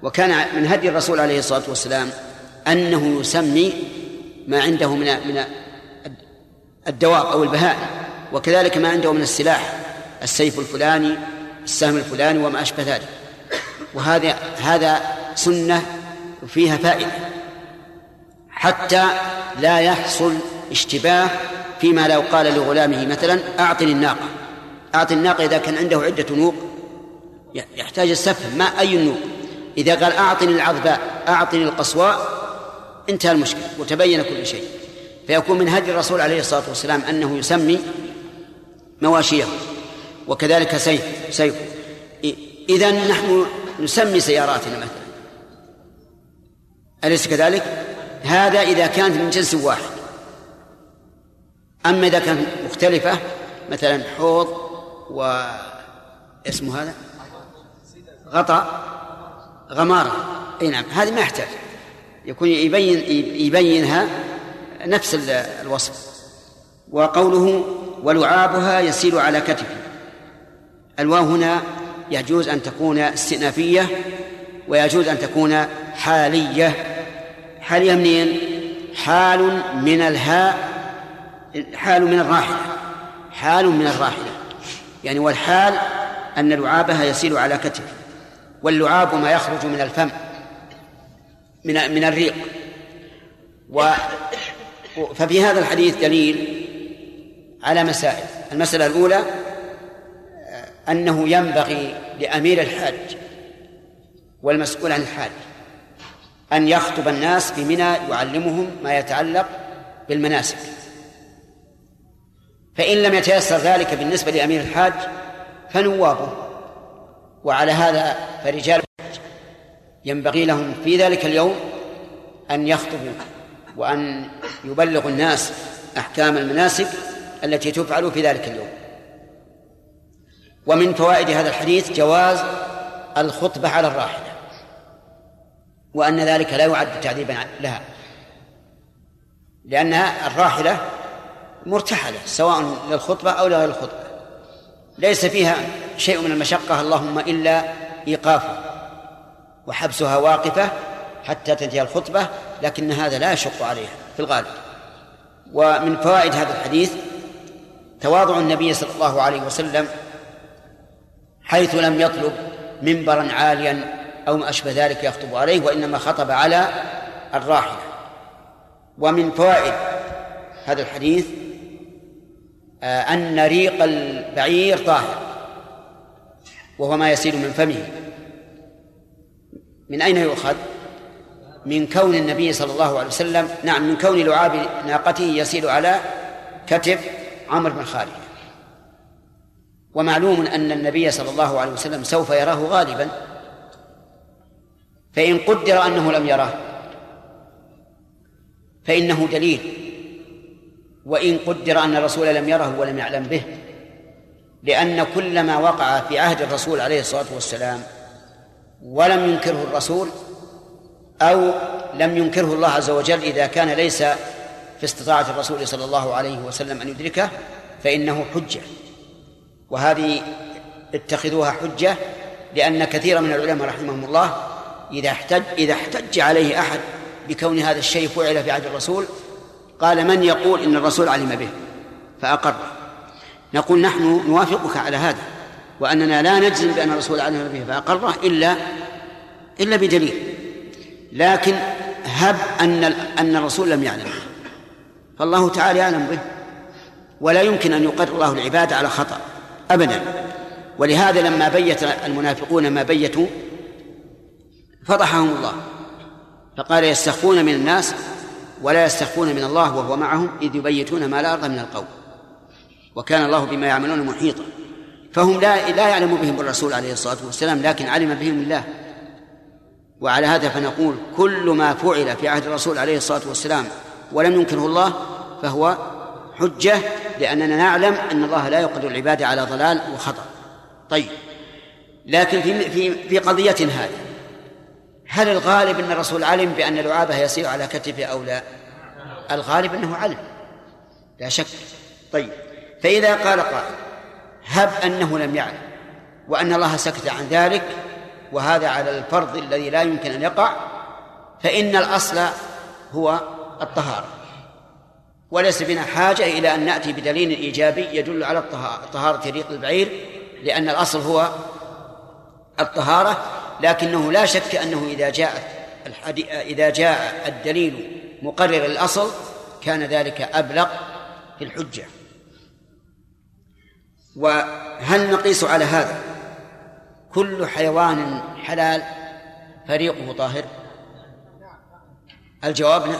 وكان من هدي الرسول عليه الصلاة والسلام أنه يسمي ما عنده من من الدواب أو البهائم وكذلك ما عنده من السلاح السيف الفلاني السهم الفلاني وما أشبه ذلك. وهذا هذا سنة فيها فائدة حتى لا يحصل اشتباه فيما لو قال لغلامه مثلا أعطني الناقة. أعطني الناقة إذا كان عنده عدة نوق يحتاج السفه ما أي النوق إذا قال أعطني العظباء أعطني القصواء انتهى المشكلة وتبين كل شيء. فيكون من هدي الرسول عليه الصلاة والسلام أنه يسمي مواشيه وكذلك سيف سيف. إذا نحن نسمي سياراتنا مثلا. أليس كذلك؟ هذا إذا كانت من جنس واحد. أما إذا كانت مختلفة مثلا حوض و اسمه هذا؟ غطاء غمارة. أي نعم هذه ما يحتاج. يكون يبين يبينها نفس الوصف. وقوله ولعابها يسيل على كتفه. الواو هنا يجوز أن تكون استئنافية ويجوز أن تكون حالية. حالية منين؟ حال من الهاء حال من الراحلة. حال من الراحلة. يعني والحال أن لعابها يسيل على كتفه. واللعاب ما يخرج من الفم من من الريق. و ففي هذا الحديث دليل على مسائل. المسألة الأولى أنه ينبغي لأمير الحاج والمسؤول عن الحاج أن يخطب الناس في منى يعلمهم ما يتعلق بالمناسك. فإن لم يتيسر ذلك بالنسبة لأمير الحاج فنوابه. وعلى هذا فرجال ينبغي لهم في ذلك اليوم أن يخطبوا. وأن يبلغوا الناس أحكام المناسك التي تفعل في ذلك اليوم. ومن فوائد هذا الحديث جواز الخطبة على الراحلة وأن ذلك لا يعد تعذيبا لها لأنها الراحلة مرتحلة سواء للخطبة أو لغير الخطبة ليس فيها شيء من المشقة اللهم إلا إيقافها وحبسها واقفة حتى تنتهي الخطبة لكن هذا لا يشق عليها في الغالب. ومن فوائد هذا الحديث تواضع النبي صلى الله عليه وسلم حيث لم يطلب منبرا عاليا أو ما أشبه ذلك يخطب عليه وإنما خطب على الراحلة. ومن فوائد هذا الحديث آه، أن ريق البعير طاهر وهو ما يسيل من فمه. من أين يؤخذ؟ من كون النبي صلى الله عليه وسلم نعم من كون لعاب ناقته يسيل على كتف عمرو بن خالد. ومعلوم أن النبي صلى الله عليه وسلم سوف يراه غالبا. فإن قدر أنه لم يراه فإنه دليل. وإن قدر أن الرسول لم يره ولم يعلم به لأن كل ما وقع في عهد الرسول عليه الصلاة والسلام ولم ينكره الرسول أو لم ينكره الله عز وجل إذا كان ليس في استطاعة الرسول صلى الله عليه وسلم أن يدركه فإنه حجة. وهذه اتخذوها حجة لأن كثيرا من العلماء رحمهم الله إذا احتج إذا احتج عليه أحد بكون هذا الشيء فعل في عهد الرسول قال من يقول إن الرسول علم به؟ فأقر. نقول نحن نوافقك على هذا وأننا لا نجزم بأن الرسول علم به فأقره إلا إلا بدليل. لكن هب أن أن الرسول لم يعلم فالله تعالى يعلم به. ولا يمكن أن يقر الله العباد على خطأ. أبدا. ولهذا لما بيت المنافقون ما بيتوا فضحهم الله. فقال يستخفون من الناس ولا يستخفون من الله وهو معهم إذ يبيتون ما لا يرضى من القول. وكان الله بما يعملون محيطا. فهم لا لا يعلم بهم الرسول عليه الصلاة والسلام لكن علم بهم الله. وعلى هذا فنقول كل ما فعل في عهد الرسول عليه الصلاة والسلام ولم ينكره الله فهو حجة لأننا نعلم أن الله لا يقدر العباد على ضلال وخطأ طيب لكن في في في قضية هذه هل الغالب أن الرسول علم بأن لعابه يسير على كتفه أو لا؟ الغالب أنه علم لا شك طيب فإذا قال قائل هب أنه لم يعلم وأن الله سكت عن ذلك وهذا على الفرض الذي لا يمكن أن يقع فإن الأصل هو الطهارة. وليس بنا حاجة إلى أن نأتي بدليل إيجابي يدل على طهارة ريق البعير لأن الأصل هو الطهارة لكنه لا شك أنه إذا جاء إذا جاء الدليل مقرر الأصل كان ذلك أبلغ في الحجة. وهل نقيس على هذا؟ كل حيوان حلال فريقه طاهر. الجواب نعم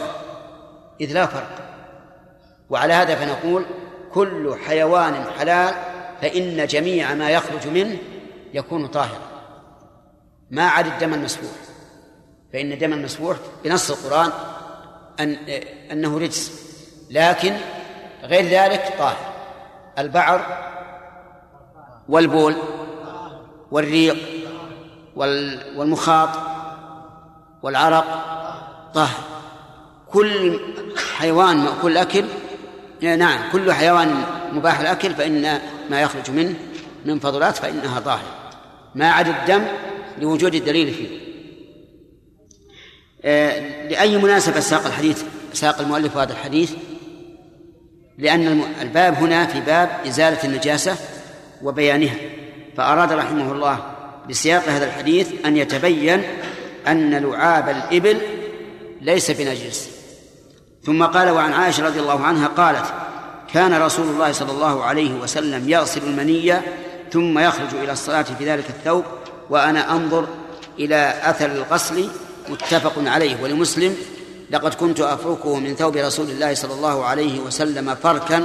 إذ لا فرق. وعلى هذا فنقول كل حيوان حلال فإن جميع ما يخرج منه يكون طاهرا. ما عدا الدم المسفوح. فإن الدم المسفوح بنص القرآن أن أنه رجس لكن غير ذلك طاهر. البعر والبول والريق والمخاط والعرق طاهر. كل حيوان مأكول الأكل نعم كل حيوان مباح الأكل فإن ما يخرج منه من فضلات فإنها طاهرة. ما عدا الدم لوجود الدليل فيه. آه، لأي مناسبة ساق الحديث ساق المؤلف هذا الحديث؟ لأن الباب هنا في باب إزالة النجاسة وبيانها. فأراد رحمه الله بسياق هذا الحديث أن يتبين أن لعاب الإبل ليس بنجس. ثم قال وعن عائشة رضي الله عنها قالت كان رسول الله صلى الله عليه وسلم يغسل المني ثم يخرج إلى الصلاة في ذلك الثوب وأنا أنظر إلى أثر الغسل متفق عليه ولمسلم لقد كنت أفركه من ثوب رسول الله صلى الله عليه وسلم فركا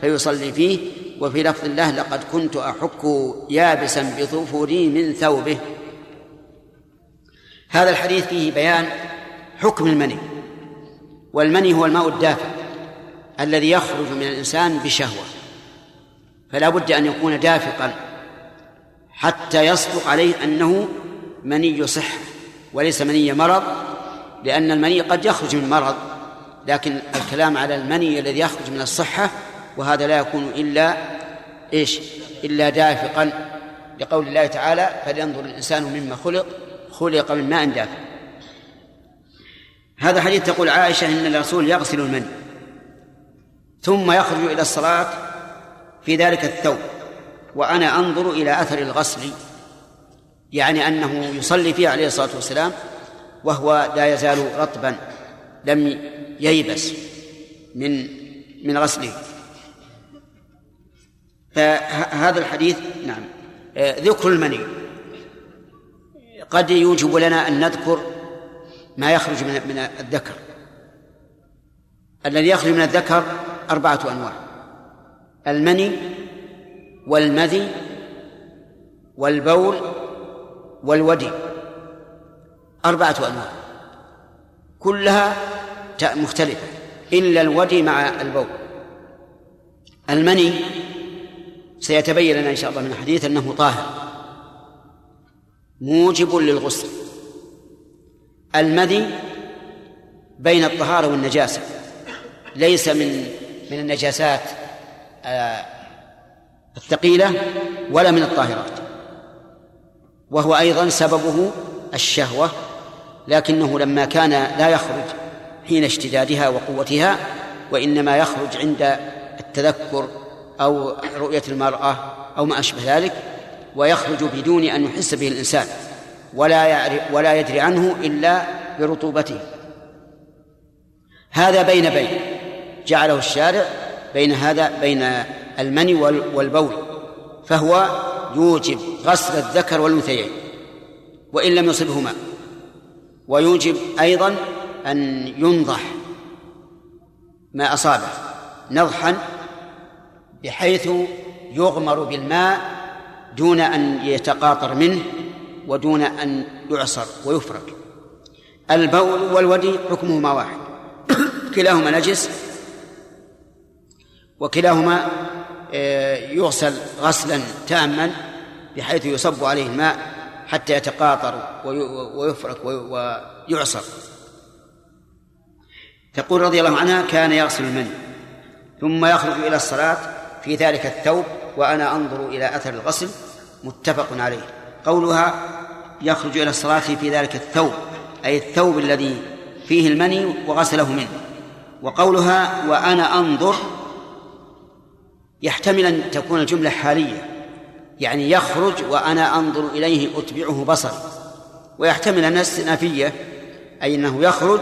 فيصلي فيه وفي لفظ الله لقد كنت أحكه يابسا بظفري من ثوبه. هذا الحديث فيه بيان حكم المني والمني هو الماء الدافئ الذي يخرج من الإنسان بشهوة. فلا بد أن يكون دافقا حتى يصدق عليه أنه مني صحة وليس مني مرض لأن المني قد يخرج من مرض لكن الكلام على المني الذي يخرج من الصحة وهذا لا يكون إلا إيش؟ إلا دافقا لقول الله تعالى فلينظر الإنسان مما خلق خلق من ماء دافق هذا حديث تقول عائشة إن الرسول يغسل المني ثم يخرج إلى الصلاة في ذلك الثوب وأنا أنظر إلى أثر الغسل يعني أنه يصلي فيه عليه الصلاة والسلام وهو لا يزال رطبا لم ييبس من من غسله. فهذا الحديث نعم. آه، ذكر المني. قد يوجب لنا أن نذكر ما يخرج من من الذكر. الذي يخرج من الذكر أربعة أنواع. المني والمذي والبول والودي. أربعة أنواع. كلها مختلفة. إلا الودي مع البول. المني سيتبين لنا إن شاء الله من الحديث أنه طاهر. موجب للغسل. المذي بين الطهارة والنجاسة. ليس من من النجاسات آه، الثقيلة ولا من الطاهرات. وهو أيضا سببه الشهوة لكنه لما كان لا يخرج حين اشتدادها وقوتها وإنما يخرج عند التذكر أو رؤية المرأة أو ما أشبه ذلك ويخرج بدون أن يحس به الإنسان ولا يعرف ولا يدري عنه إلا برطوبته. هذا بين بين جعله الشارع بين هذا بين المني والبول فهو يوجب غسل الذكر والأنثيين وإن لم يصبهما ويوجب أيضا أن ينضح ما أصابه نضحا بحيث يغمر بالماء دون أن يتقاطر منه ودون أن يعصر ويفرق البول والودي حكمهما واحد. كلاهما نجس. وكلاهما آه، يغسل غسلا تاما بحيث يصب عليه الماء حتى يتقاطر ويفرك ويعصر. تقول رضي الله عنها كان يغسل المني ثم يخرج إلى الصلاة في ذلك الثوب وأنا أنظر إلى أثر الغسل متفق عليه. قولها يخرج إلى الصلاة في ذلك الثوب أي الثوب الذي فيه المني وغسله منه. وقولها وأنا أنظر يحتمل أن تكون الجملة حالية يعني يخرج وأنا أنظر إليه أتبعه بصري. ويحتمل أن استئنافية أي أنه يخرج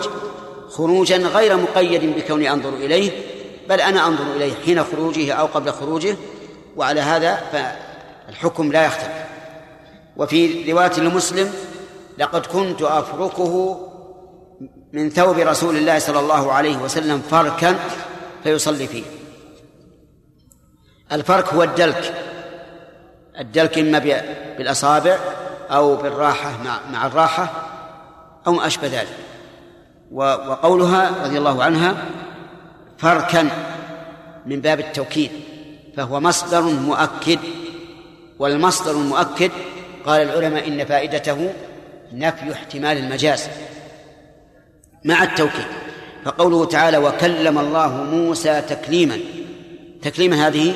خروجا غير مقيد بكوني أنظر إليه بل أنا أنظر إليه حين خروجه أو قبل خروجه وعلى هذا فالحكم لا يختلف. وفي رواية لمسلم لقد كنت أفركه من ثوب رسول الله صلى الله عليه وسلم فركا فيصلي فيه. الفرك هو الدلك. الدلك إما بالأصابع أو بالراحة مع, مع الراحة أو ما أشبه ذلك. وقولها رضي الله عنها فركا من باب التوكيد فهو مصدر مؤكد. والمصدر المؤكد قال العلماء إن فائدته نفي احتمال المجاز مع التوكيد. فقوله تعالى وكلم الله موسى تكليما تكليما هذه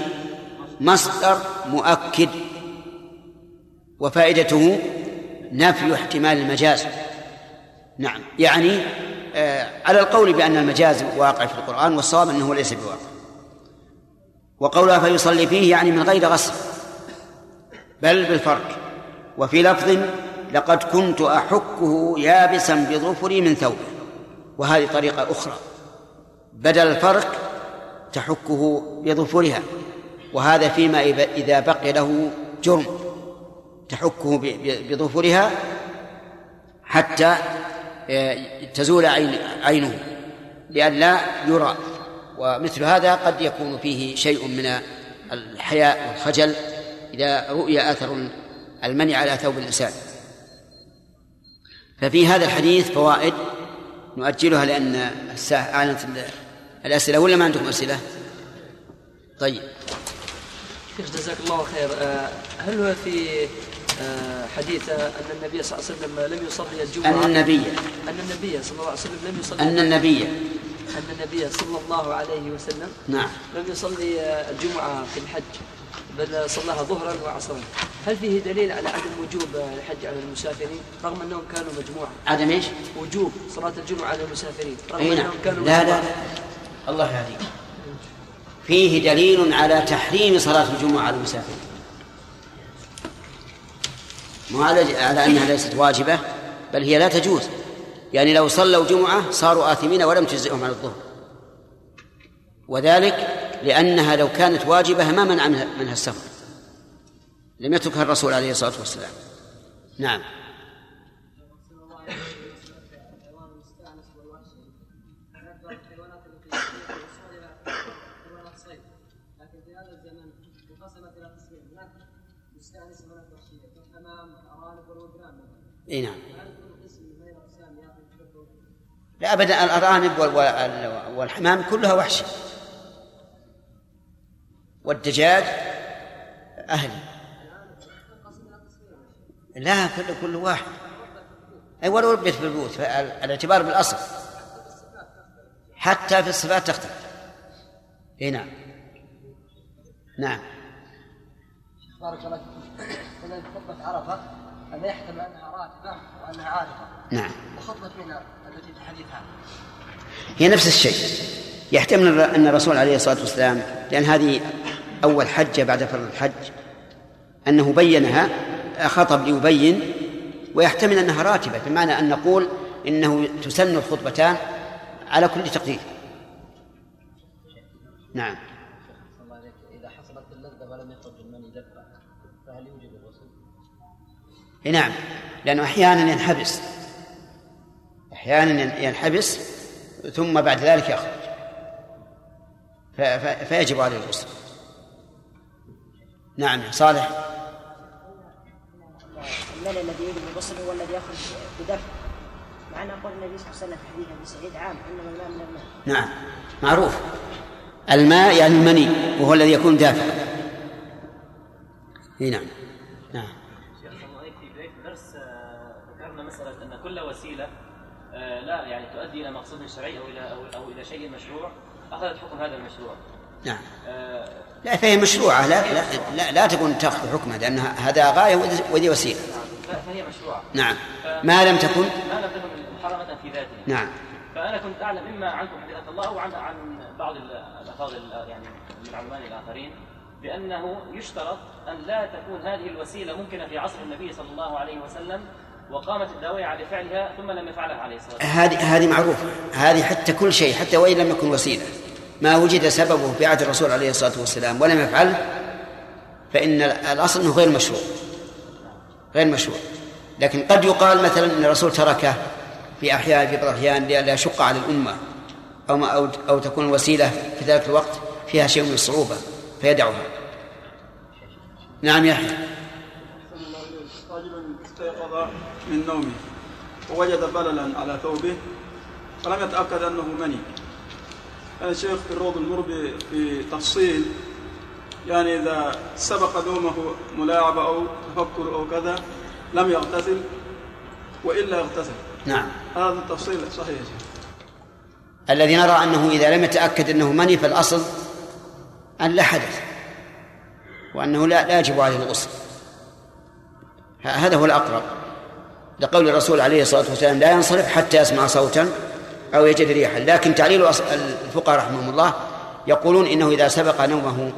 مصدر مؤكد. وفائدته نفي احتمال المجاز. نعم. يعني على القول بأن المجاز واقع في القرآن والصواب أنه ليس بواقع. وقولها فيصلي فيه يعني من غير غسل بل بالفرق. وفي لفظ لقد كنت أحكه يابسا بظفري من ثوبه. وهذه طريقة أخرى. بدل الفرق تحكه بظفرها. وهذا فيما إذا بقي له جرم. تحكه بظفرها حتى آه، تزول عين عينه لئلا يرى. ومثل هذا قد يكون فيه شيء من الحياء والخجل إذا رؤي أثر المنع على ثوب الإنسان. ففي هذا الحديث فوائد نؤجلها لأن الساعة أعلنت الأسئلة ولا ما عندكم أسئلة؟ طيب. شيخ جزاك الله خير. آه، هل هو في حديث أن النبي صلى الله عليه وسلم لم يصلي الجمعة. أن النبي. أن النبي صلى الله عليه وسلم لم يصلي أن النبي. أن النبي صلى الله عليه وسلم نعم. لم يصلي الجمعة في الحج بل صلاها ظهرا وعصرا. هل فيه دليل على عدم وجوب الحج على المسافرين رغم أنهم كانوا مجموعة؟ عدم إيش؟ وجوب صلاة الجمعة على المسافرين رغم أي نعم. أنهم كانوا لا. لا لا. الله يهديك. فيه دليل على تحريم صلاة الجمعة على المسافرين. مو على أنها ليست واجبة بل هي لا تجوز. يعني لو صلوا جمعة صاروا آثمين ولم تجزئهم على الظهر. وذلك لأنها لو كانت واجبة ما منع منها السفر. لم يتركها الرسول عليه الصلاة والسلام. نعم. إي نعم. لا أبدا الارانب والحمام كلها وحش والدجاج أهلي لا كل كل واحد. أي ولو ربيت في البيوت الاعتبار بالأصل. حتى في الصفات تختلف. إي نعم. نعم. بارك الله فيك. إذا هذا يحتمل أنها راتبة وأنها عارفة نعم. وخطبة منى التي في عنها هي نفس الشيء. يحتمل أن الرسول عليه الصلاة والسلام لأن هذه أول حجة بعد فرض الحج أنه بينها خطب ليبين ويحتمل أنها راتبة بمعنى أن نقول إنه تسن الخطبتان على كل تقدير. نعم. نعم. لأنه أحيانا ينحبس. أحيانا ينحبس ثم بعد ذلك يخرج. فيجب عليه الغسل نعم صالح. الملء الذي يجب الغسل هو الذي يخرج بدفع. مع أن قول النبي صلى الله عليه وسلم في حديث أبي سعيد عام انما الماء من الماء نعم. معروف. الماء يعني المني وهو الذي يكون إي نعم. نعم. كل وسيلة آه، لا يعني تؤدي إلى مقصود شرعي أو إلى أو, أو إلى شيء مشروع أخذت حكم هذا المشروع. نعم آه، لا فهي مشروعة لا لا لا, لا تكون تأخذ حكمها لأن هذا غاية وذي وسيلة ف- فهي مشروعة. نعم ما لم تكن ما لم تكن محرمة في ذاتها. نعم فأنا كنت أعلم اما عنكم حفظه الله أو عن عن بعض ال- الأفاضل يعني من العلماء الآخرين بأنه يشترط أن لا تكون هذه الوسيلة ممكنة في عصر النبي صلى الله عليه وسلم وقامت الداويه على فعلها ثم لم يفعلها عليه الصلاة والسلام. هذه هذه معروفة. هذه حتى كل شيء حتى وإن لم يكن وسيلة. ما وجد سببه في عهد الرسول عليه الصلاة والسلام ولم يفعله فإن الأصل أنه غير مشروع. غير مشروع. لكن قد يقال مثلا أن الرسول تركه في أحيان في بعض الأحيان لئلا يشق على الأمة أو ما أو, أو تكون الوسيلة في ذلك الوقت فيها شيء من الصعوبة فيدعها نعم يحيى رجل استيقظ. من نومه. ووجد بللا على ثوبه فلم يتأكد أنه مني. كان الشيخ في الروض المربي في تفصيل يعني إذا سبق نومه ملاعبة أو تفكر أو كذا لم يغتسل وإلا يغتسل نعم. هذا التفصيل صحيح شيخ. الذي نرى أنه إذا لم يتأكد أنه مني فالأصل أن لا حدث وأنه لا لا يجب عليه الغسل. هذا هو الأقرب. لقول الرسول عليه الصلاة والسلام لا ينصرف حتى يسمع صوتا أو يجد ريحا. لكن تعليل الفقهاء رحمهم الله يقولون إنه إذا سبق نومه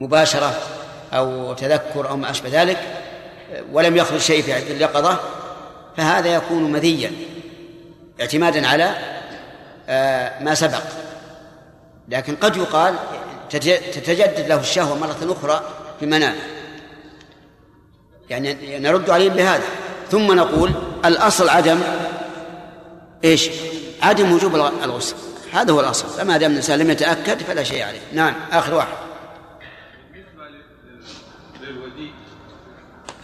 مباشرة أو تذكر أو ما أشبه ذلك ولم يخرج شيء في اليقظة فهذا يكون مذيا اعتمادا على آه، ما سبق. لكن قد يقال تت- تتجدد له الشهوة مرة أخرى في منامه. يعني نرد عليهم بهذا. ثم نقول الأصل عدم إيش؟ عدم وجوب الغ- الغسل. هذا هو الأصل. فما دام الإنسان لم يتأكد فلا شيء عليه. نعم آخر واحد. للوديع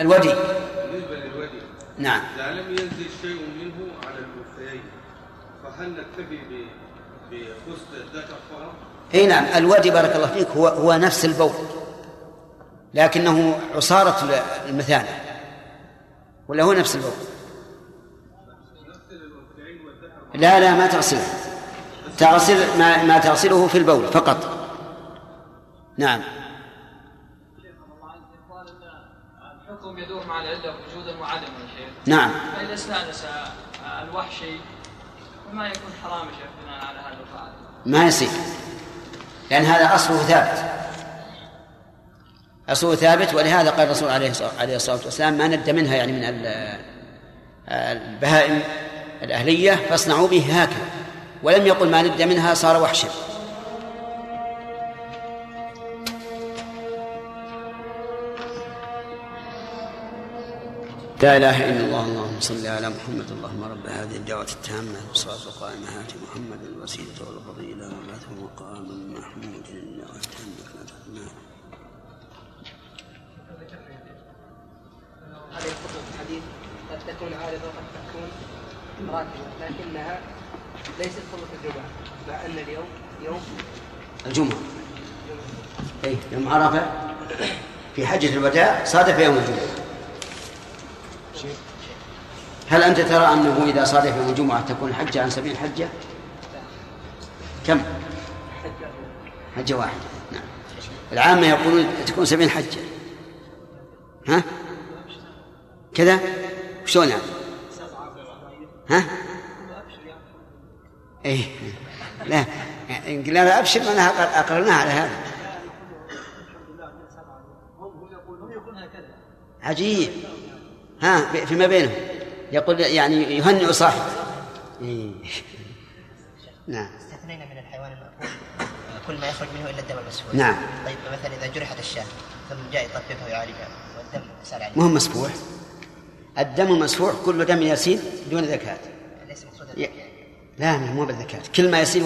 الودي. بالنسبة للوديع نعم. إذا لم ينزل شيء منه على الكفين فهل نكتفي بغسل الذكر فقط؟ إي نعم الودي بارك الله فيك هو هو نفس البول لكنه عصارة المثانة. ولا هو نفس البول لا لا ما تغسله. تغسل ما, ما تغسله في البول فقط. نعم. الحكم يدور مع العله وجودا وعدما يا شيخ. نعم. فإذا استأنس الوحشي فما يكون حرام يا شيخ بناء على هذا القاعده ما يصير لأن هذا أصله ثابت. أصله ثابت ولهذا قال الرسول عليه الصلاة والسلام ما ند منها يعني من ال- البهائم الأهلية فاصنعوا به هكذا ولم يقل ما ند منها صار وحشا. لا إله إلا الله اللهم صل على محمد اللهم رب هذه الدعوة التامة والصلاه القائمة هات محمد الوسيلة والفضيلة مقام محمود قد تكون عارضة وقد تكون راتبة لكنها ليست خطوة الجمعة مع أن اليوم يوم الجمعة اي يوم عرفة في حجة الوداع صادف يوم الجمعة هل أنت ترى أنه إذا صادف يوم الجمعة تكون حجة عن سبيل حجة؟ كم؟ حجة واحدة نعم العامة يقولون تكون سبيل حجة ها؟ كذا؟ شلون يعني؟ ها؟ إيه. لا. إن قلنا لا ابشر معناها اقررناها على هذا. عجيب. ها فيما بينهم. يقول يعني يهنئ صاحبه. إيه. نعم. استثنينا من الحيوان المأكول. كل ما يخرج منه إلا الدم المسفوح. نعم. طيب مثلا إذا جرحت الشاة ثم جاء يطببها ويعالجها والدم سال عليه. ما هو مسفوح. الدم مسفوح كل دم يسيل دون زكاة. ي- لا مو بالزكاة. كل ما يسيل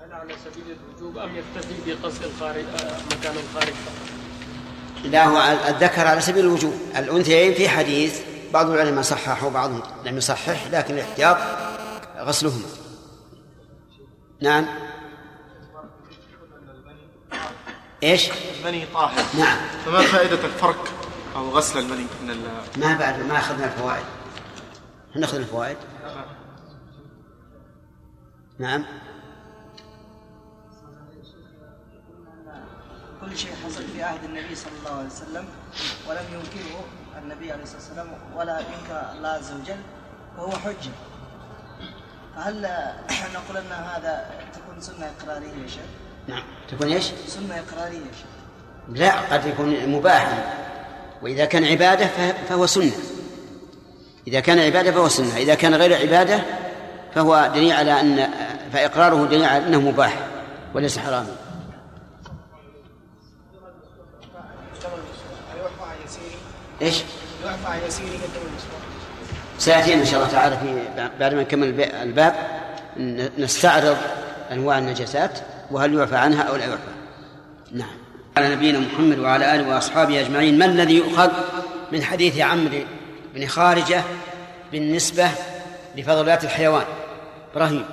هل على سبيل الوجوب أم يكتفي بقصد الخارج آه، مكان الخارج فقط؟ لا هو الذكر على سبيل الوجوب. الأنثيين في حديث بعض العلماء صحح وبعضهم لم يصحح لكن الاحتياط غسلهما. نعم. إيش؟ المني طاهر. نعم. فما فائدة الفرك أو غسل المني من ال ما بعد ما أخذنا الفوائد. نأخذ الفوائد؟ نعم. كل شيء حصل في عهد النبي صلى الله عليه وسلم ولم ينكره النبي عليه الصلاة والسلام ولا ينكر الله عز وجل وهو حجة. فهل نقول أن هذا تكون سنة إقرارية يا شيخ؟ نعم. تكون إيش؟ سنه إقرارية. يا شيخ لا قد يكون مباحا. وإذا كان عبادة فه- فهو سنة. إذا كان عبادة فهو سنة. إذا كان غير عبادة فهو دليل على أن فإقراره دليل على أنه مباح وليس حراما؟ يعفى عن المسواك سيأتينا إن شاء الله تعالى في بعد ما نكمل الب- الباب. نستعرض أنواع النجاسات. وهل يعفى عنها أو لا يعفى؟ نعم. على نبينا محمد وعلى آله وأصحابه أجمعين. ما الذي يؤخذ من حديث عمرو بن خارجة بالنسبة لفضلات الحيوان؟ إبراهيم.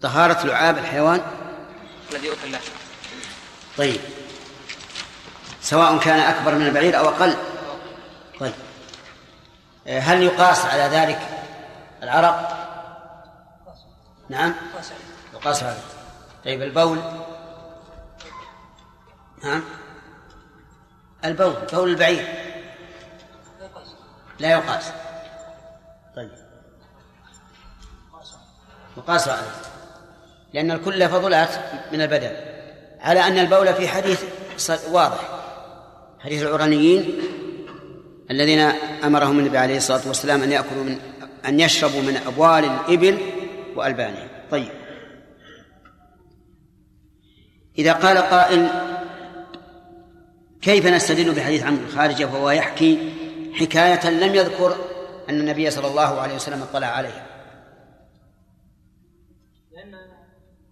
طهارة لعاب الحيوان؟ الذي أكل له. طيب. سواء كان أكبر من البعير أو أقل؟ طيب. آه، هل يقاس على ذلك العرق؟ نعم. يقاس ذلك. طيب البول؟ نعم. البول بول البعير. لا يقاس. طيب. يقاس عليه لأن الكل فضلات من البدن. على أن البول في حديث واضح. حديث العرانيين الذين أمرهم النبي عليه الصلاة والسلام أن يأكلوا من أن يشربوا من أبوال الإبل وألبانها طيب. إذا قال قائل كيف نستدل بحديث عمرو بن خارجة وهو يحكي حكاية لم يذكر أن النبي صلى الله عليه وسلم اطلع عليها؟ لأن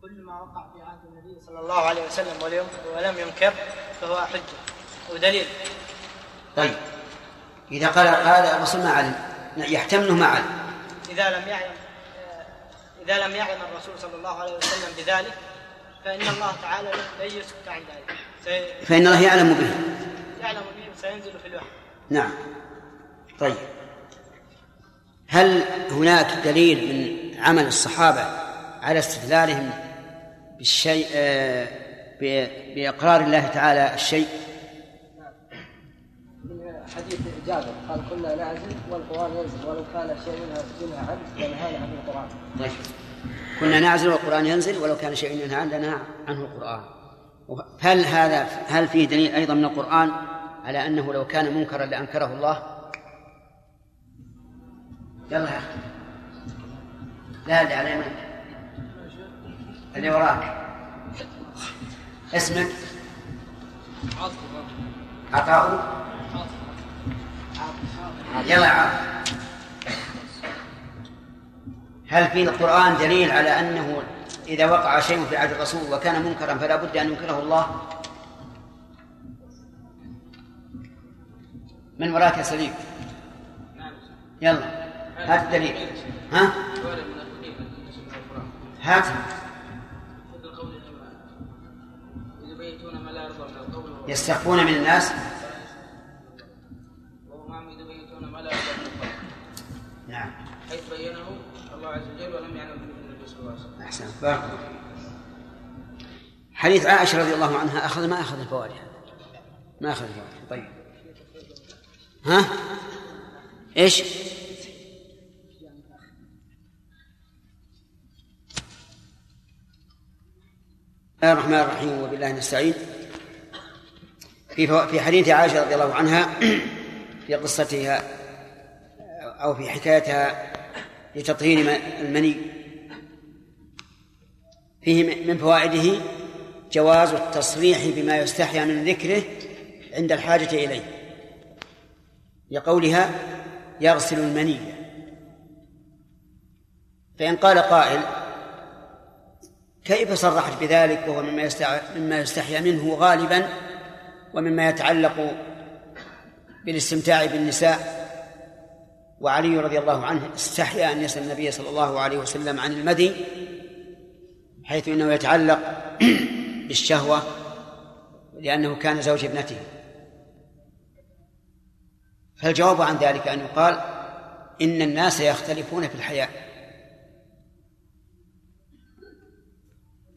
كل ما وقع في عهد النبي صلى الله عليه وسلم ولم ينكر فهو حجة ودليل. طيب. إذا قال قال الرسول ما علم يحتمل ما علم. إذا لم يعلم. إذا لم يعلم الرسول صلى الله عليه وسلم بذلك فإن الله تعالى لن يسكت عن ذلك. سي- فإن الله يعلم به. يعلم به سينزل في الوحي. نعم. طيب. هل هناك دليل من عمل الصحابة على استدلالهم بالشيء آه، بإقرار الله تعالى الشيء؟ حديث جابر قال كنا نعزل والقرآن ينزل ولو كان شيء منها منها عبد لنهانا عن القرآن. طيب كنا نعزل والقرآن ينزل ولو كان شيء ينهى عننا عنه القرآن. هل هذا هل فيه دليل أيضا من القرآن على أنه لو كان منكرا لأنكره الله؟ يلا يا أخي. لا اللي على يمينك. اللي وراك. اسمك؟ عطاء يلا يا عاطف هل في القرآن دليل على أنه إذا وقع شيء في عهد الرسول وكان منكرا فلا بد أن ينكره الله؟ من وراك يا سليم؟ يلا هات الدليل. ها؟ هات. يستخفون من الناس؟ يبيتون ما لا يرضى من القول. نعم. حيث بينه الله عز وجل ولم يعلم به النبي صلى الله عليه وسلم. أحسن. بارك الله حديث عائشة رضي الله عنها أخذ ما أخذ الفوائد ما أخذ الفوائد. طيب. ها؟ إيش؟ بسم الله الرحمن الرحيم. وبالله نستعين. في. في حديث عائشة رضي الله عنها في قصتها أو في حكايتها لتطهير المني. فيه من فوائده جواز التصريح بما يستحيا من ذكره عند الحاجة إليه. لقولها يغسل المني. فإن قال قائل كيف صرحت بذلك وهو مما مما يستحيا منه غالبا ومما يتعلق بالاستمتاع بالنساء؟ وعلي رضي الله عنه استحيا أن يسأل النبي صلى الله عليه وسلم عن المدي حيث إنه يتعلق بالشهوة لأنه كان زوج ابنته. فالجواب عن ذلك أن يقال إن الناس يختلفون في الحياء.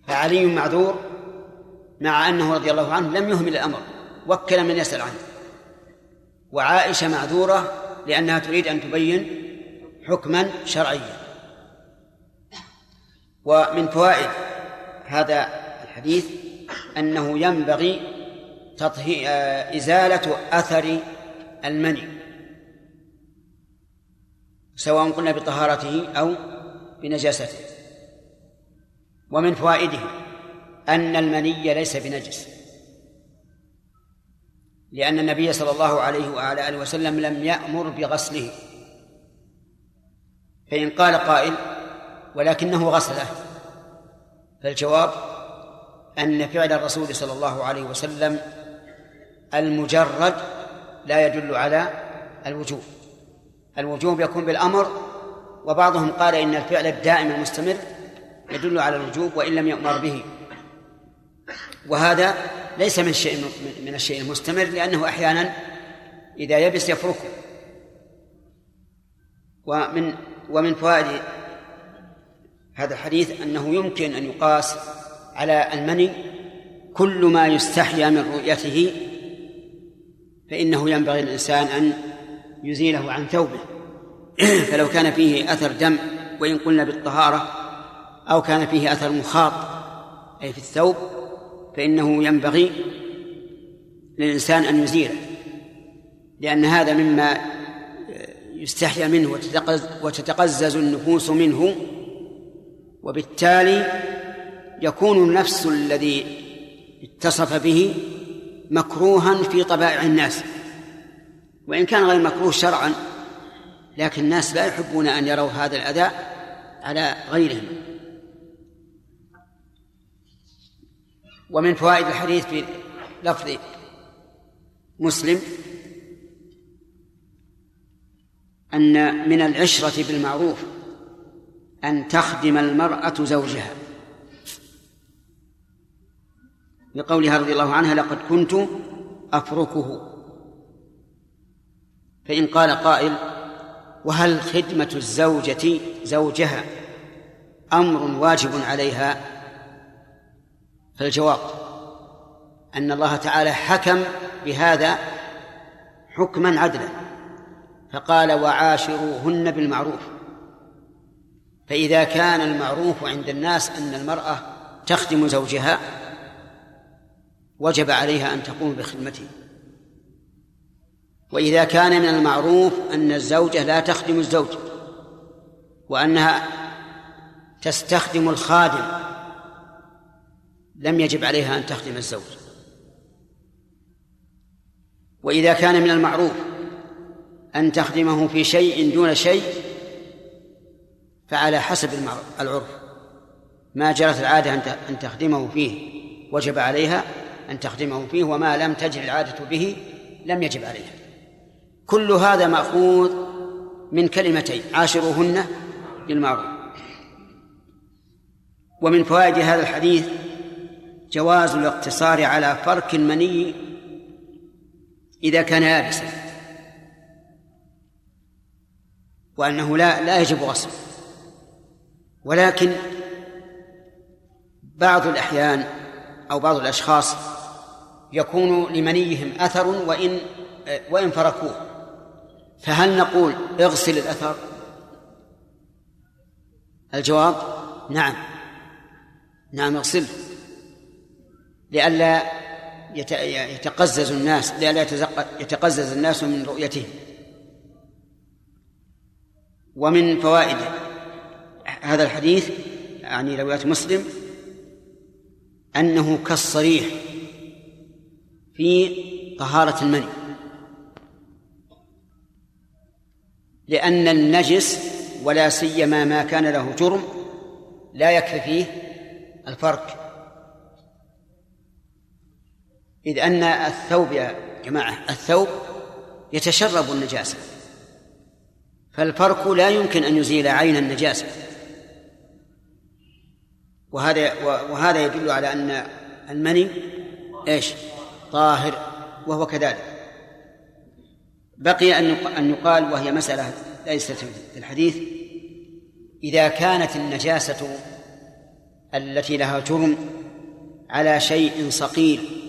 فعلي معذور مع أنه رضي الله عنه لم يهمل الأمر وكل من يسأل عنه. وعائشة معذورة لأنها تريد أن تبين حكما شرعيا. ومن فوائد هذا الحديث أنه ينبغي تطهي إزالة أثر المني سواء قلنا بطهارته أو بنجاسته. ومن فوائده أن المني ليس بنجس. لأن النبي صلى الله عليه وعلى آله وسلم لم يأمر بغسله. فإن قال قائل ولكنه غسله. فالجواب أن فعل الرسول صلى الله عليه وسلم المجرد لا يدل على الوجوب. الوجوب يكون بالأمر وبعضهم قال إن الفعل الدائم المستمر يدل على الوجوب وإن لم يؤمر به. وهذا ليس من الشيء من الشيء المستمر لأنه أحيانا إذا يبس يفركه. ومن ومن فوائد هذا الحديث أنه يمكن أن يقاس على المني كل ما يستحيا من رؤيته فإنه ينبغي للإنسان أن يزيله عن ثوبه. فلو كان فيه أثر دم وإن قلنا بالطهارة أو كان فيه أثر مخاط أي في الثوب فإنه ينبغي للإنسان أن يزيله لأن هذا مما يستحيا منه وتتقزز النفوس منه وبالتالي يكون النفس الذي اتصف به مكروها في طبائع الناس. وإن كان غير مكروه شرعا لكن الناس لا يحبون أن يروا هذا الأذى على غيرهم. ومن فوائد الحديث في لفظ مسلم أن من العشرة بالمعروف أن تخدم المرأة زوجها. لقولها رضي الله عنها لقد كنت أفركه. فإن قال قائل وهل خدمة الزوجة زوجها أمر واجب عليها؟ فالجواب أن الله تعالى حكم بهذا حكما عدلا فقال وعاشروهن بالمعروف. فإذا كان المعروف عند الناس أن المرأة تخدم زوجها وجب عليها أن تقوم بخدمته. وإذا كان من المعروف أن الزوجة لا تخدم الزوج وأنها تستخدم الخادم لم يجب عليها أن تخدم الزوج. وإذا كان من المعروف أن تخدمه في شيء دون شيء فعلى حسب العرف. ما جرت العادة أن تخدمه فيه وجب عليها أن تخدمه فيه وما لم تجر العادة به لم يجب عليها. كل هذا مأخوذ من كلمتين عاشروهن بالمعروف ومن فوائد هذا الحديث جواز الاقتصار على فرك المني إذا كان يابسا. وأنه لا لا يجب غسله ولكن بعض الأحيان أو بعض الأشخاص يكون لمنيهم أثر وإن وإن فركوه. فهل نقول اغسل الأثر؟ الجواب نعم. نعم اغسله. لئلا يت- يتقزز الناس لئلا يتقزز الناس من رؤيته ومن فوائد هذا الحديث يعني رواية مسلم أنه كالصريح في طهارة المني لأن النجس ولا سيما ما كان له جرم لا يكفي فيه الفرق إذ أن الثوب يا جماعة الثوب يتشرب النجاسة. فالفرق لا يمكن أن يزيل عين النجاسة. وهذا وهذا يدل على أن المني إيش؟ طاهر وهو كذلك. بقي أن أن يقال وهي مسألة ليست في الحديث إذا كانت النجاسة التي لها جرم على شيء صقيل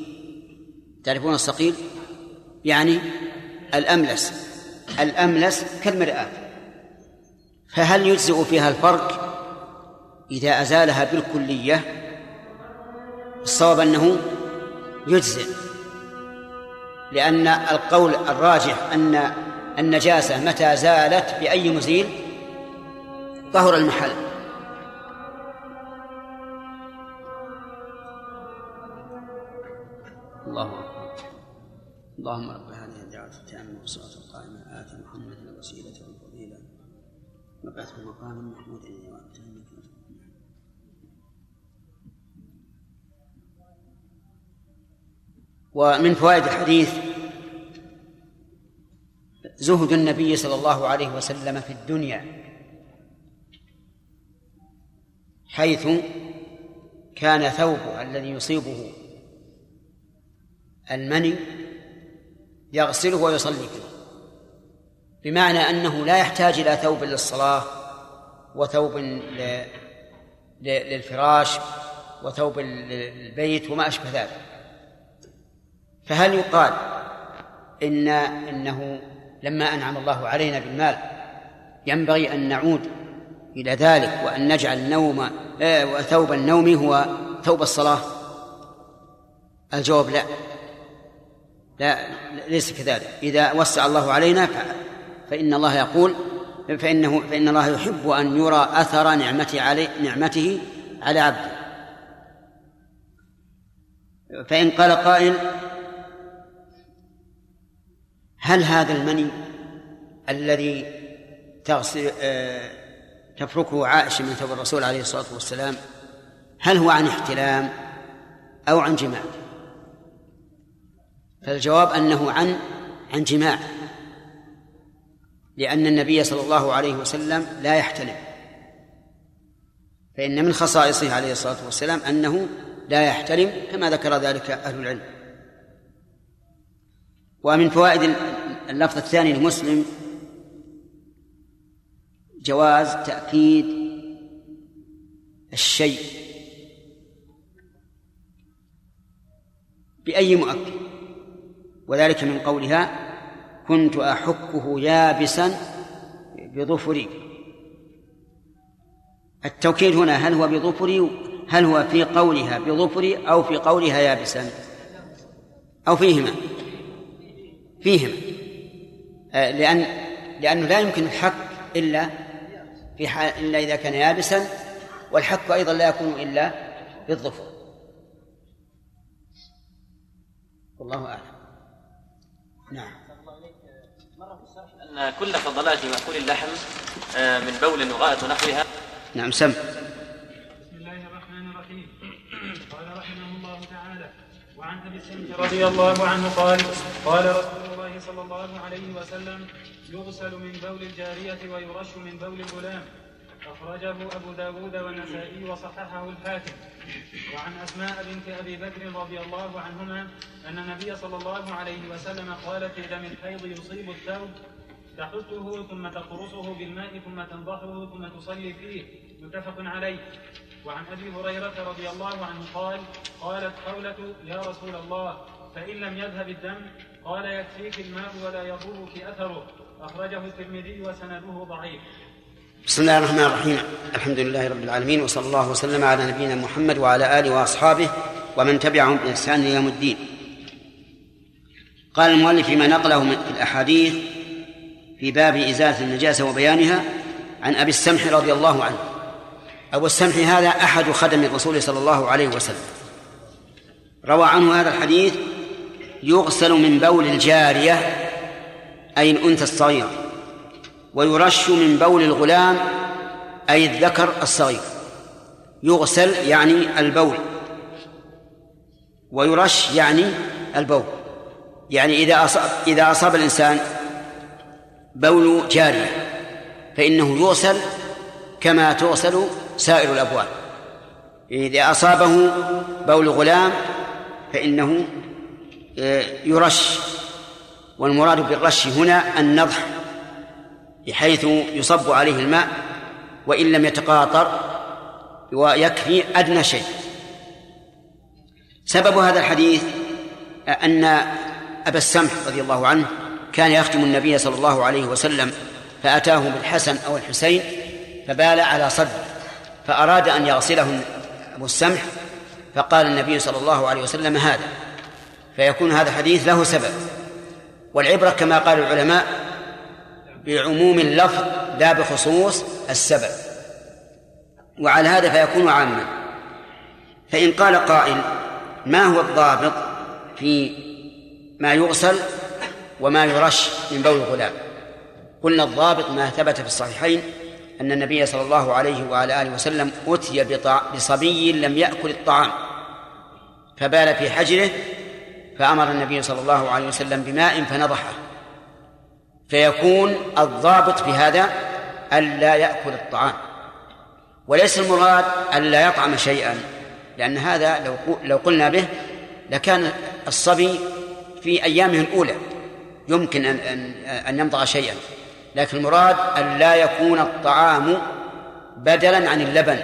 تعرفون الصقيل؟ يعني الأملس. الأملس كالمرآة. فهل يجزئ فيها الفرق إذا أزالها بالكلية؟ الصواب أنه يجزئ. لأن القول الراجح أن النجاسة متى زالت بأي مزيل؟ طهر المحل. الله أكبر. اللهم رب هذه الدعوة التامة والصلاة القائمة آت محمد الوسيلة والفضيلة. وبعثه مقاما محمودا وأنت ومن فوائد الحديث زهد النبي صلى الله عليه وسلم في الدنيا حيث كان ثوبه الذي يصيبه المني يغسله ويصلي فيه. بمعنى أنه لا يحتاج إلى ثوب للصلاة وثوب للفراش وثوب للبيت وما أشبه ذلك. فهل يقال إن إنه لما أنعم الله علينا بالمال ينبغي أن نعود إلى ذلك وأن نجعل نوم ثوب النوم هو ثوب الصلاة؟ الجواب لا. لا ليس كذلك. إذا وسع الله علينا فإن الله يقول فإنه فإن الله يحب أن يرى أثر نعمته عليه نعمته على عبده. فإن قال قائل هل هذا المني الذي تغسل تفركه عائشة من ثوب الرسول عليه الصلاة والسلام هل هو عن احتلام أو عن جماع فالجواب أنه عن عن جماع لأن النبي صلى الله عليه وسلم لا يحتلم. فإن من خصائصه عليه الصلاة والسلام أنه لا يحتلم كما ذكر ذلك أهل العلم. ومن فوائد اللفظ الثاني لمسلم جواز تأكيد الشيء بأي مؤكد. وذلك من قولها كنت أحكه يابسا بظفري. التوكيد هنا هل هو بظفري هل هو في قولها بظفري أو في قولها يابسا؟ أو فيهما؟ فيهما. لأن لأنه لا يمكن الحك إلا في حال إلا إذا كان يابسا والحك أيضا لا يكون إلا بالظفر. والله أعلم. نعم. أن كل فضلات مأكول اللحم من بول وغائط ونحوها نعم سم. بسم الله الرحمن الرحيم. قال رحمه الله تعالى وعن أبي السمت رضي الله عنه قال قال رسول الله صلى الله عليه وسلم يغسل من بول الجارية ويرش من بول الغلام. أخرجه أبو داود والنسائي وصححه الحاكم وعن أسماء بنت أبي بكر رضي الله عنهما أن النبي صلى الله عليه وسلم قال في دم الحيض يصيب الثوب تحثه ثم تقرصه بالماء ثم تنضحه ثم تصلي فيه. متفق عليه. وعن أبي هريرة رضي الله عنه قال قالت قولة يا رسول الله فإن لم يذهب الدم قال يكفيك الماء ولا يضرك أثره. أخرجه الترمذي وسنده ضعيف. بسم الله الرحمن الرحيم. الحمد لله رب العالمين وصلى الله وسلم على نبينا محمد وعلى آله وأصحابه ومن تبعهم بإحسان إلى يوم الدين. قال المؤلف فيما نقله من الأحاديث في باب إزالة النجاسة وبيانها عن أبي السمح رضي الله عنه. أبو السمح هذا أحد خدم الرسول صلى الله عليه وسلم. روى عنه هذا الحديث يغسل من بول الجارية أي الأنثى الصغيرة. ويرش من بول الغلام أي الذكر الصغير. يغسل يعني البول. ويرش يعني البول. يعني إذا أصاب إذا أصاب الإنسان بول جارية فإنه يغسل كما تغسل سائر الأبوال إذا أصابه بول غلام فإنه آه، يرش. والمراد بالرش هنا النضح. بحيث يصب عليه الماء وإن لم يتقاطر ويكفي أدنى شيء. سبب هذا الحديث أن أبا السمح رضي الله عنه كان يخدم النبي صلى الله عليه وسلم فأتاه بالحسن أو الحسين فبال على صدره فأراد أن يغسله أبو السمح فقال النبي صلى الله عليه وسلم هذا فيكون هذا الحديث له سبب. والعبرة كما قال العلماء بعموم اللفظ لا بخصوص السبب. وعلى هذا فيكون عاما. فإن قال قائل ما هو الضابط في ما يغسل وما يرش من بول الغلام قلنا الضابط ما ثبت في الصحيحين أن النبي صلى الله عليه وعلى آله وسلم أتي بصبي لم يأكل الطعام. فبال في حجره فأمر النبي صلى الله عليه وسلم بماء فنضحه. فيكون الضابط في هذا ألا يأكل الطعام. وليس المراد ألا يطعم شيئا لأن هذا لو لو قلنا به لكان الصبي في أيامه الأولى يمكن أن أن أن يمضغ شيئا. لكن المراد أن لا يكون الطعام بدلا عن اللبن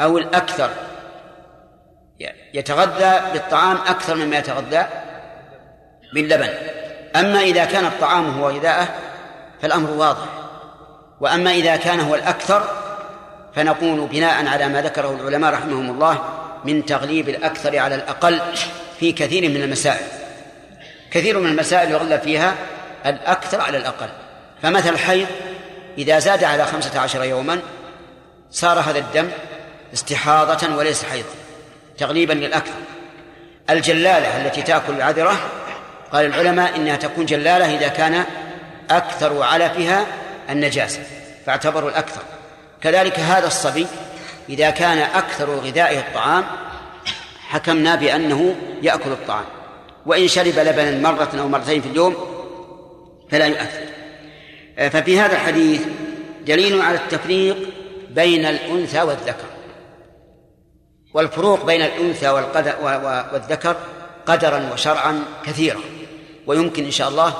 أو الأكثر. يتغذى بالطعام أكثر مما يتغذى باللبن. أما إذا كان الطعام هو غذاءه فالأمر واضح. وأما إذا كان هو الأكثر فنقول بناء على ما ذكره العلماء رحمهم الله من تغليب الأكثر على الأقل في كثير من المسائل. كثير من المسائل يغلب فيها الأكثر على الأقل. فمثل الحيض إذا زاد على خمسة عشر يوما صار هذا الدم استحاضة وليس حيض تغليبا للأكثر. الجلالة التي تأكل العذرة قال العلماء إنها تكون جلالة إذا كان أكثر علفها النجاسة فاعتبروا الأكثر. كذلك هذا الصبي إذا كان أكثر غذائه الطعام حكمنا بأنه يأكل الطعام وإن شرب لبنا مرة أو مرتين في اليوم فلا يؤثر. ففي هذا الحديث دليل على التفريق بين الأنثى والذكر. والفروق بين الأنثى والذكر قدرا وشرعا كثيرة ويمكن إن شاء الله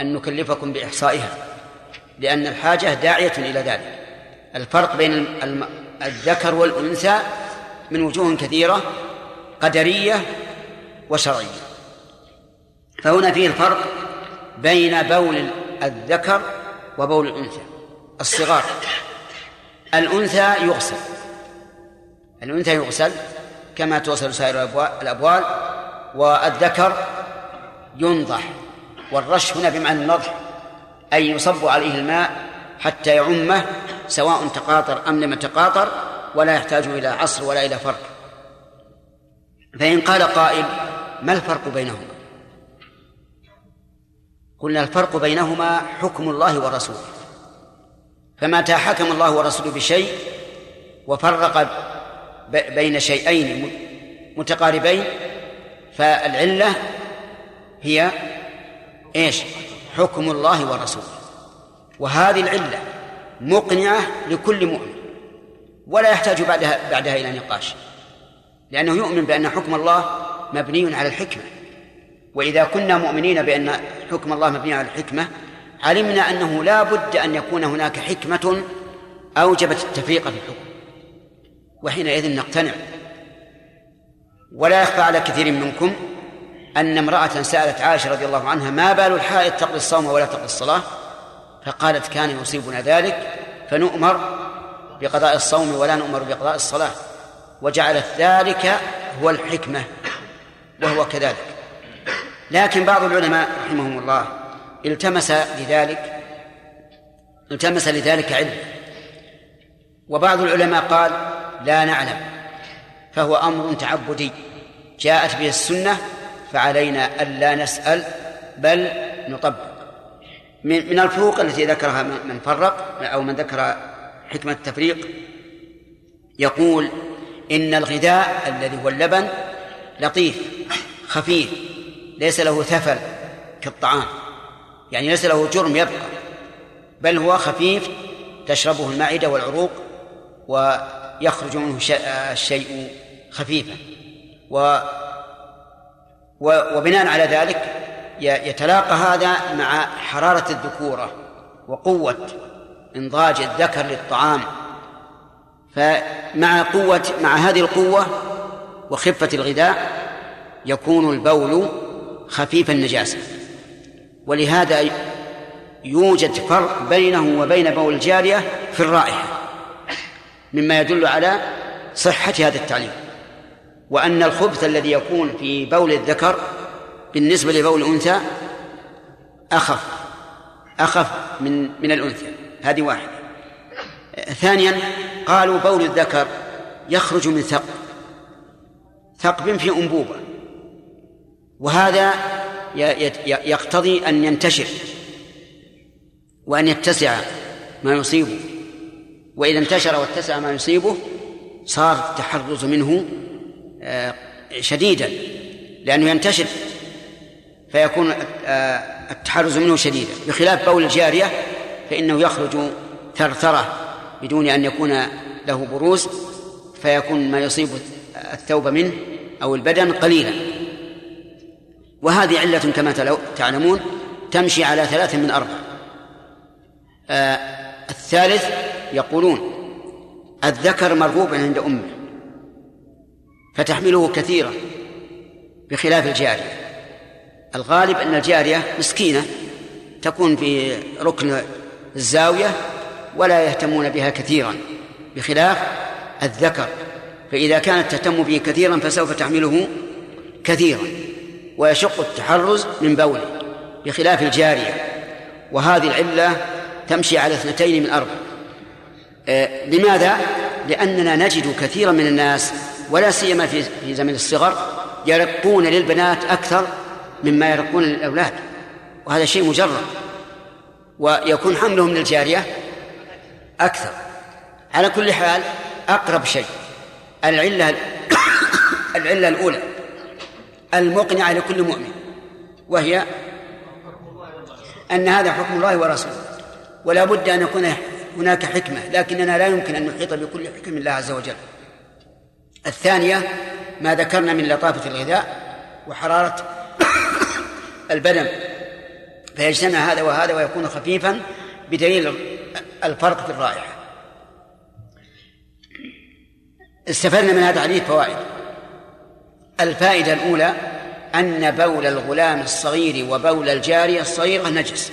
أن نكلفكم بإحصائها لأن الحاجة داعية إلى ذلك. الفرق بين الذكر والأنثى من وجوه كثيرة قدرية وشرعية. فهنا فيه الفرق بين بول الذكر وبول الأنثى. الصغار. الأنثى يغسل. الأنثى يغسل كما توصل سائر الأبوال والذكر ينضح والرش هنا بمعنى النضح أي يصب عليه الماء حتى يعمه سواء تقاطر أم لم يتقاطر ولا يحتاج إلى عصر ولا إلى فرق. فإن قال قائل ما الفرق بينهما؟ قلنا الفرق بينهما حكم الله ورسوله. فمتى حكم الله ورسوله بشيء وفرق بين شيئين متقاربين فالعلة هي إيش؟ حكم الله ورسوله. وهذه العلة مقنعة لكل مؤمن ولا يحتاج بعدها بعدها إلى نقاش لأنه يؤمن بأن حكم الله مبني على الحكمة. وإذا كنا مؤمنين بأن حكم الله مبني على الحكمة علمنا أنه لا بد أن يكون هناك حكمة أوجبت التفريق في الحكم. وحينئذ نقتنع. ولا يخفى على كثير منكم أن امرأة سألت عائشة رضي الله عنها ما بال الحائض تقضي الصوم ولا تقضي الصلاة؟ فقالت كان يصيبنا ذلك فنؤمر بقضاء الصوم ولا نؤمر بقضاء الصلاة. وجعلت ذلك هو الحكمة وهو كذلك. لكن بعض العلماء رحمهم الله التمس لذلك التمس لذلك علم. وبعض العلماء قال لا نعلم فهو أمر تعبدي جاءت به السنة فعلينا الا نسأل بل نطبق. من من الفروق التي ذكرها من فرق أو من ذكر حكمة التفريق يقول إن الغذاء الذي هو اللبن لطيف خفيف ليس له ثفل كالطعام يعني ليس له جرم يبقى بل هو خفيف تشربه المعدة والعروق ويخرج منه الشيء خفيفا. و وبناء على ذلك يتلاقى هذا مع حرارة الذكورة وقوة إنضاج الذكر للطعام. فمع قوة مع هذه القوة وخفة الغذاء يكون البول خفيف النجاسة. ولهذا يوجد فرق بينه وبين بول الجارية في الرائحة مما يدل على صحة هذا التعليم. وأن الخبث الذي يكون في بول الذكر بالنسبة لبول الأنثى أخف أخف من من الأنثى. هذه واحدة. ثانيا قالوا بول الذكر يخرج من ثقب. ثقب في أنبوبة. وهذا يقتضي أن ينتشر وأن يتسع ما يصيبه. وإذا انتشر واتسع ما يصيبه صار التحرز منه شديدا لأنه ينتشر فيكون آه، التحرز منه شديدا. بخلاف بول الجارية فإنه يخرج ثرثرة بدون أن يكون له بروز فيكون ما يصيب الثوب منه أو البدن قليلا. وهذه علة كما تعلمون تمشي على ثلاث من أربع. آه الثالث يقولون الذكر مرغوب عند أمه. فتحمله كثيرا بخلاف الجارية. الغالب أن الجارية مسكينة تكون في ركن الزاوية ولا يهتمون بها كثيرا بخلاف الذكر. فإذا كانت تهتم به كثيرا فسوف تحمله كثيرا. ويشق التحرز من بوله بخلاف الجارية. وهذه العلة تمشي على اثنتين من أربع. آه لماذا؟ لأننا نجد كثيرا من الناس ولا سيما في في زمن الصغر يرقون للبنات أكثر مما يرقون للأولاد وهذا شيء مجرد ويكون حملهم للجارية أكثر. على كل حال أقرب شيء العلة العلة الأولى المقنعة لكل مؤمن وهي أن هذا حكم الله ورسوله ولا بد أن يكون هناك حكمة لكننا لا يمكن أن نحيط بكل حكم الله عز وجل. الثانية ما ذكرنا من لطافة الغذاء وحرارة البدن فيجتمع هذا وهذا ويكون خفيفا بدليل الفرق في الرائحة. استفدنا من هذا الحديث فوائد. الفائدة الأولى أن بول الغلام الصغير وبول الجارية الصغيرة نجس.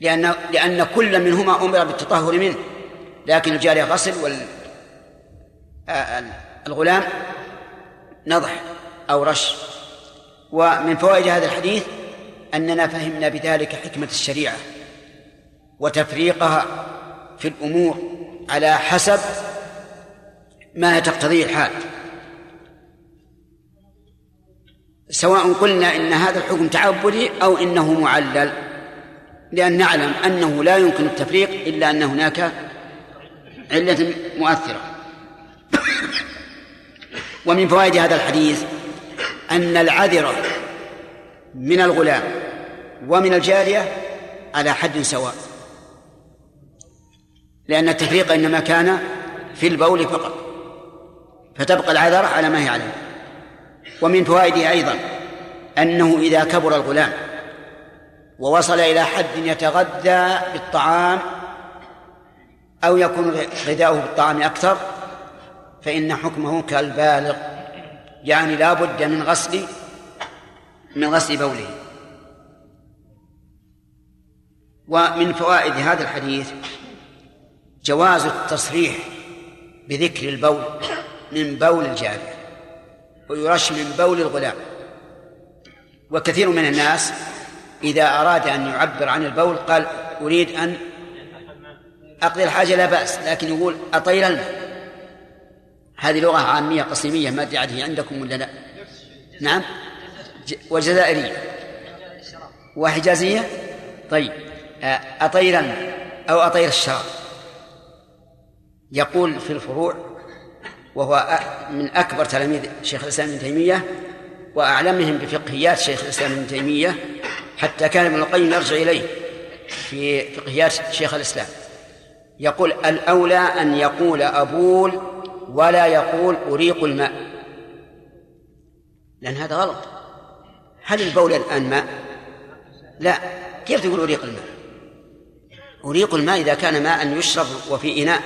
لأن لأن كل منهما أمر بالتطهر منه لكن الجارية غسل الغلام نضح أو رش. ومن فوائد هذا الحديث أننا فهمنا بذلك حكمة الشريعة وتفريقها في الأمور على حسب ما تقتضيه الحال. سواء قلنا إن هذا الحكم تعبدي أو إنه معلل لأن نعلم أنه لا يمكن التفريق إلا أن هناك علة مؤثرة. ومن فوائد هذا الحديث أن العذرة من الغلام ومن الجارية على حد سواء لأن التفريق إنما كان في البول فقط فتبقى العذرة على ما هي عليه. ومن فوائده أيضا أنه إذا كبر الغلام ووصل إلى حد يتغذى بالطعام أو يكون غذاؤه بالطعام أكثر فإن حكمه كالبالغ يعني لا بد من غسل من غسل بوله. ومن فوائد هذا الحديث جواز التصريح بذكر البول من بول الجارية ويرش من بول الغلام. وكثير من الناس إذا أراد أن يعبر عن البول قال أريد أن أقضي الحاجة لا بأس لكن يقول أطيل الماء. هذه لغة عامية قصيمية ما أدري هي عندكم ولا لا. نعم. وجزائرية وحجازية طيب. آه، الماء أو أطيل الشراب. يقول في الفروع وهو من أكبر تلاميذ شيخ الإسلام ابن تيمية وأعلمهم بفقهيات شيخ الإسلام ابن تيمية حتى كان ابن القيم يرجع إليه في فقهيات شيخ الإسلام. يقول الأولى أن يقول أبول ولا يقول أريق الماء. لأن هذا غلط. هل البول الآن ماء؟ لا. كيف تقول أريق الماء؟ أريق الماء إذا كان ماء يشرب وفي إناء.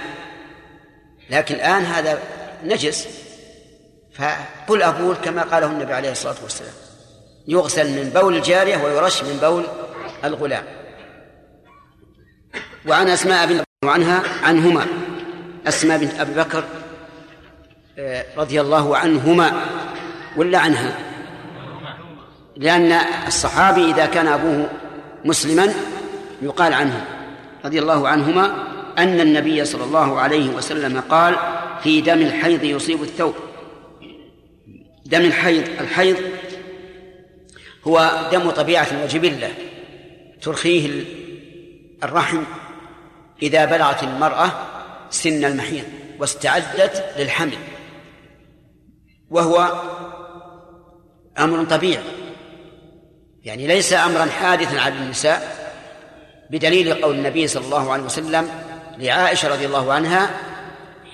لكن الآن هذا نجس. فقل أبول كما قاله النبي عليه الصلاة والسلام. يغسل من بول الجارية ويرش من بول الغلام. وعن أسماء بنت عنها عنهما. أسماء بنت أبي بكر رضي الله عنهما ولا عنها؟ لأن الصحابي إذا كان أبوه مسلما يقال عنه رضي الله عنهما أن النبي صلى الله عليه وسلم قال في دم الحيض يصيب الثوب. دم الحيض الحيض هو دم طبيعة وجبلة ترخيه الرحم إذا بلغت المرأة سن المحيض واستعدت للحمل. وهو أمر طبيعي. يعني ليس أمرا حادثا على النساء بدليل قول النبي صلى الله عليه وسلم لعائشة رضي الله عنها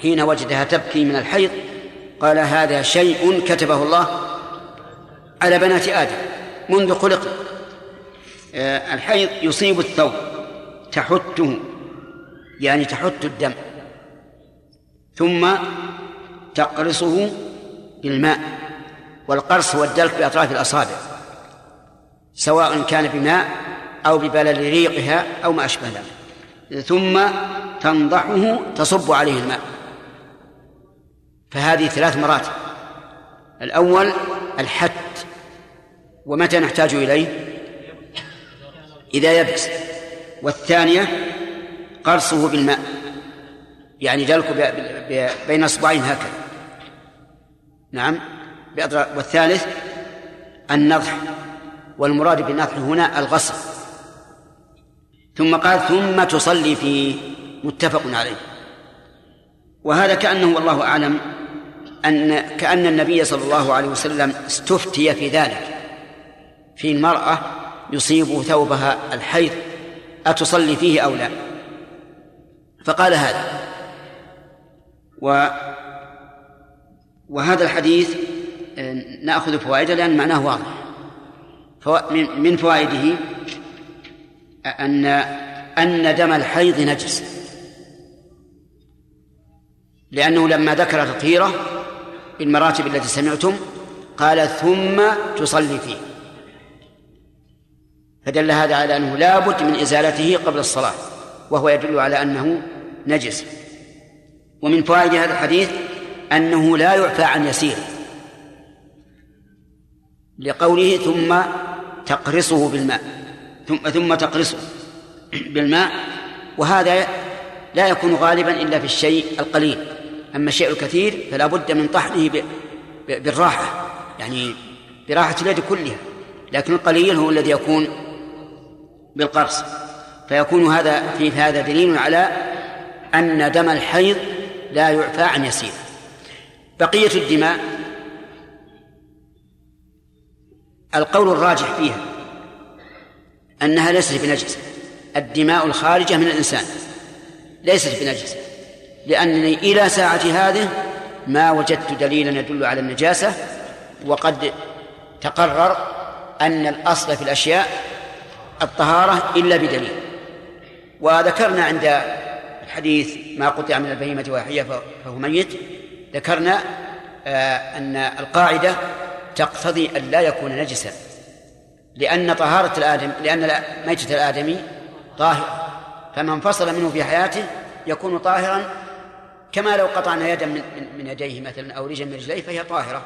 حين وجدها تبكي من الحيض قال هذا شيء كتبه الله على بنات آدم منذ خلق آه، الحيض يصيب الثوب تحته يعني تحت الدم ثم تقرصه بالماء والقرص هو الدلك بأطراف الأصابع سواء كان بماء أو ببلل ريقها أو ما أشبه ذلك ثم تنضحه تصب عليه الماء. فهذه ثلاث مراتب الأول الحت ومتى نحتاج إليه؟ إذا يبس والثانية قرصه بالماء يعني دلك بين أصبعين هكذا. نعم. والثالث النضح. والمراد بالنضح هنا الغسل ثم قال ثم تصلي فيه متفق عليه. وهذا كأنه والله أعلم أن كأن النبي صلى الله عليه وسلم استفتي في ذلك. في المرأة يصيب ثوبها الحيض أتصلي فيه أو لا؟ فقال هذا. و وهذا الحديث آه، نأخذ فوائده لأن معناه واضح. من فوائده أن أن دم الحيض نجس. لأنه لما ذكر تطهيره بالمراتب التي سمعتم قال ثم تصلي فيه. فدل هذا على أنه لا بد من إزالته قبل الصلاة وهو يدل على أنه نجس. ومن فوائد هذا الحديث أنه لا يعفى عن يسير. لقوله ثم تقرصه بالماء ثم ثم تقرصه بالماء وهذا لا يكون غالبا إلا في الشيء القليل. أما الشيء الكثير فلا بد من طحنه بالراحة يعني براحة اليد كلها. لكن القليل هو الذي يكون بالقرص. فيكون هذا في هذا دليل على أن دم الحيض لا يعفى عن يسير. بقية الدماء. القول الراجح فيها أنها ليست بنجسة الدماء الخارجة من الإنسان ليست بنجسة لأنني إلى ساعة هذه ما وجدت دليلا يدل على النجاسة وقد تقرر أن الأصل في الأشياء الطهارة إلا بدليل. وذكرنا عند الحديث ما قطع من البهيمة وهي فهو ميت. ذكرنا آه، أن القاعدة تقتضي أن لا يكون نجسا لأن طهارة الآدم لأن ميتة الآدمي طاهر فمن انفصل منه في حياته يكون طاهرا كما لو قطعنا يدا من, من يديه مثلا أو رجلا من رجليه فهي طاهرة.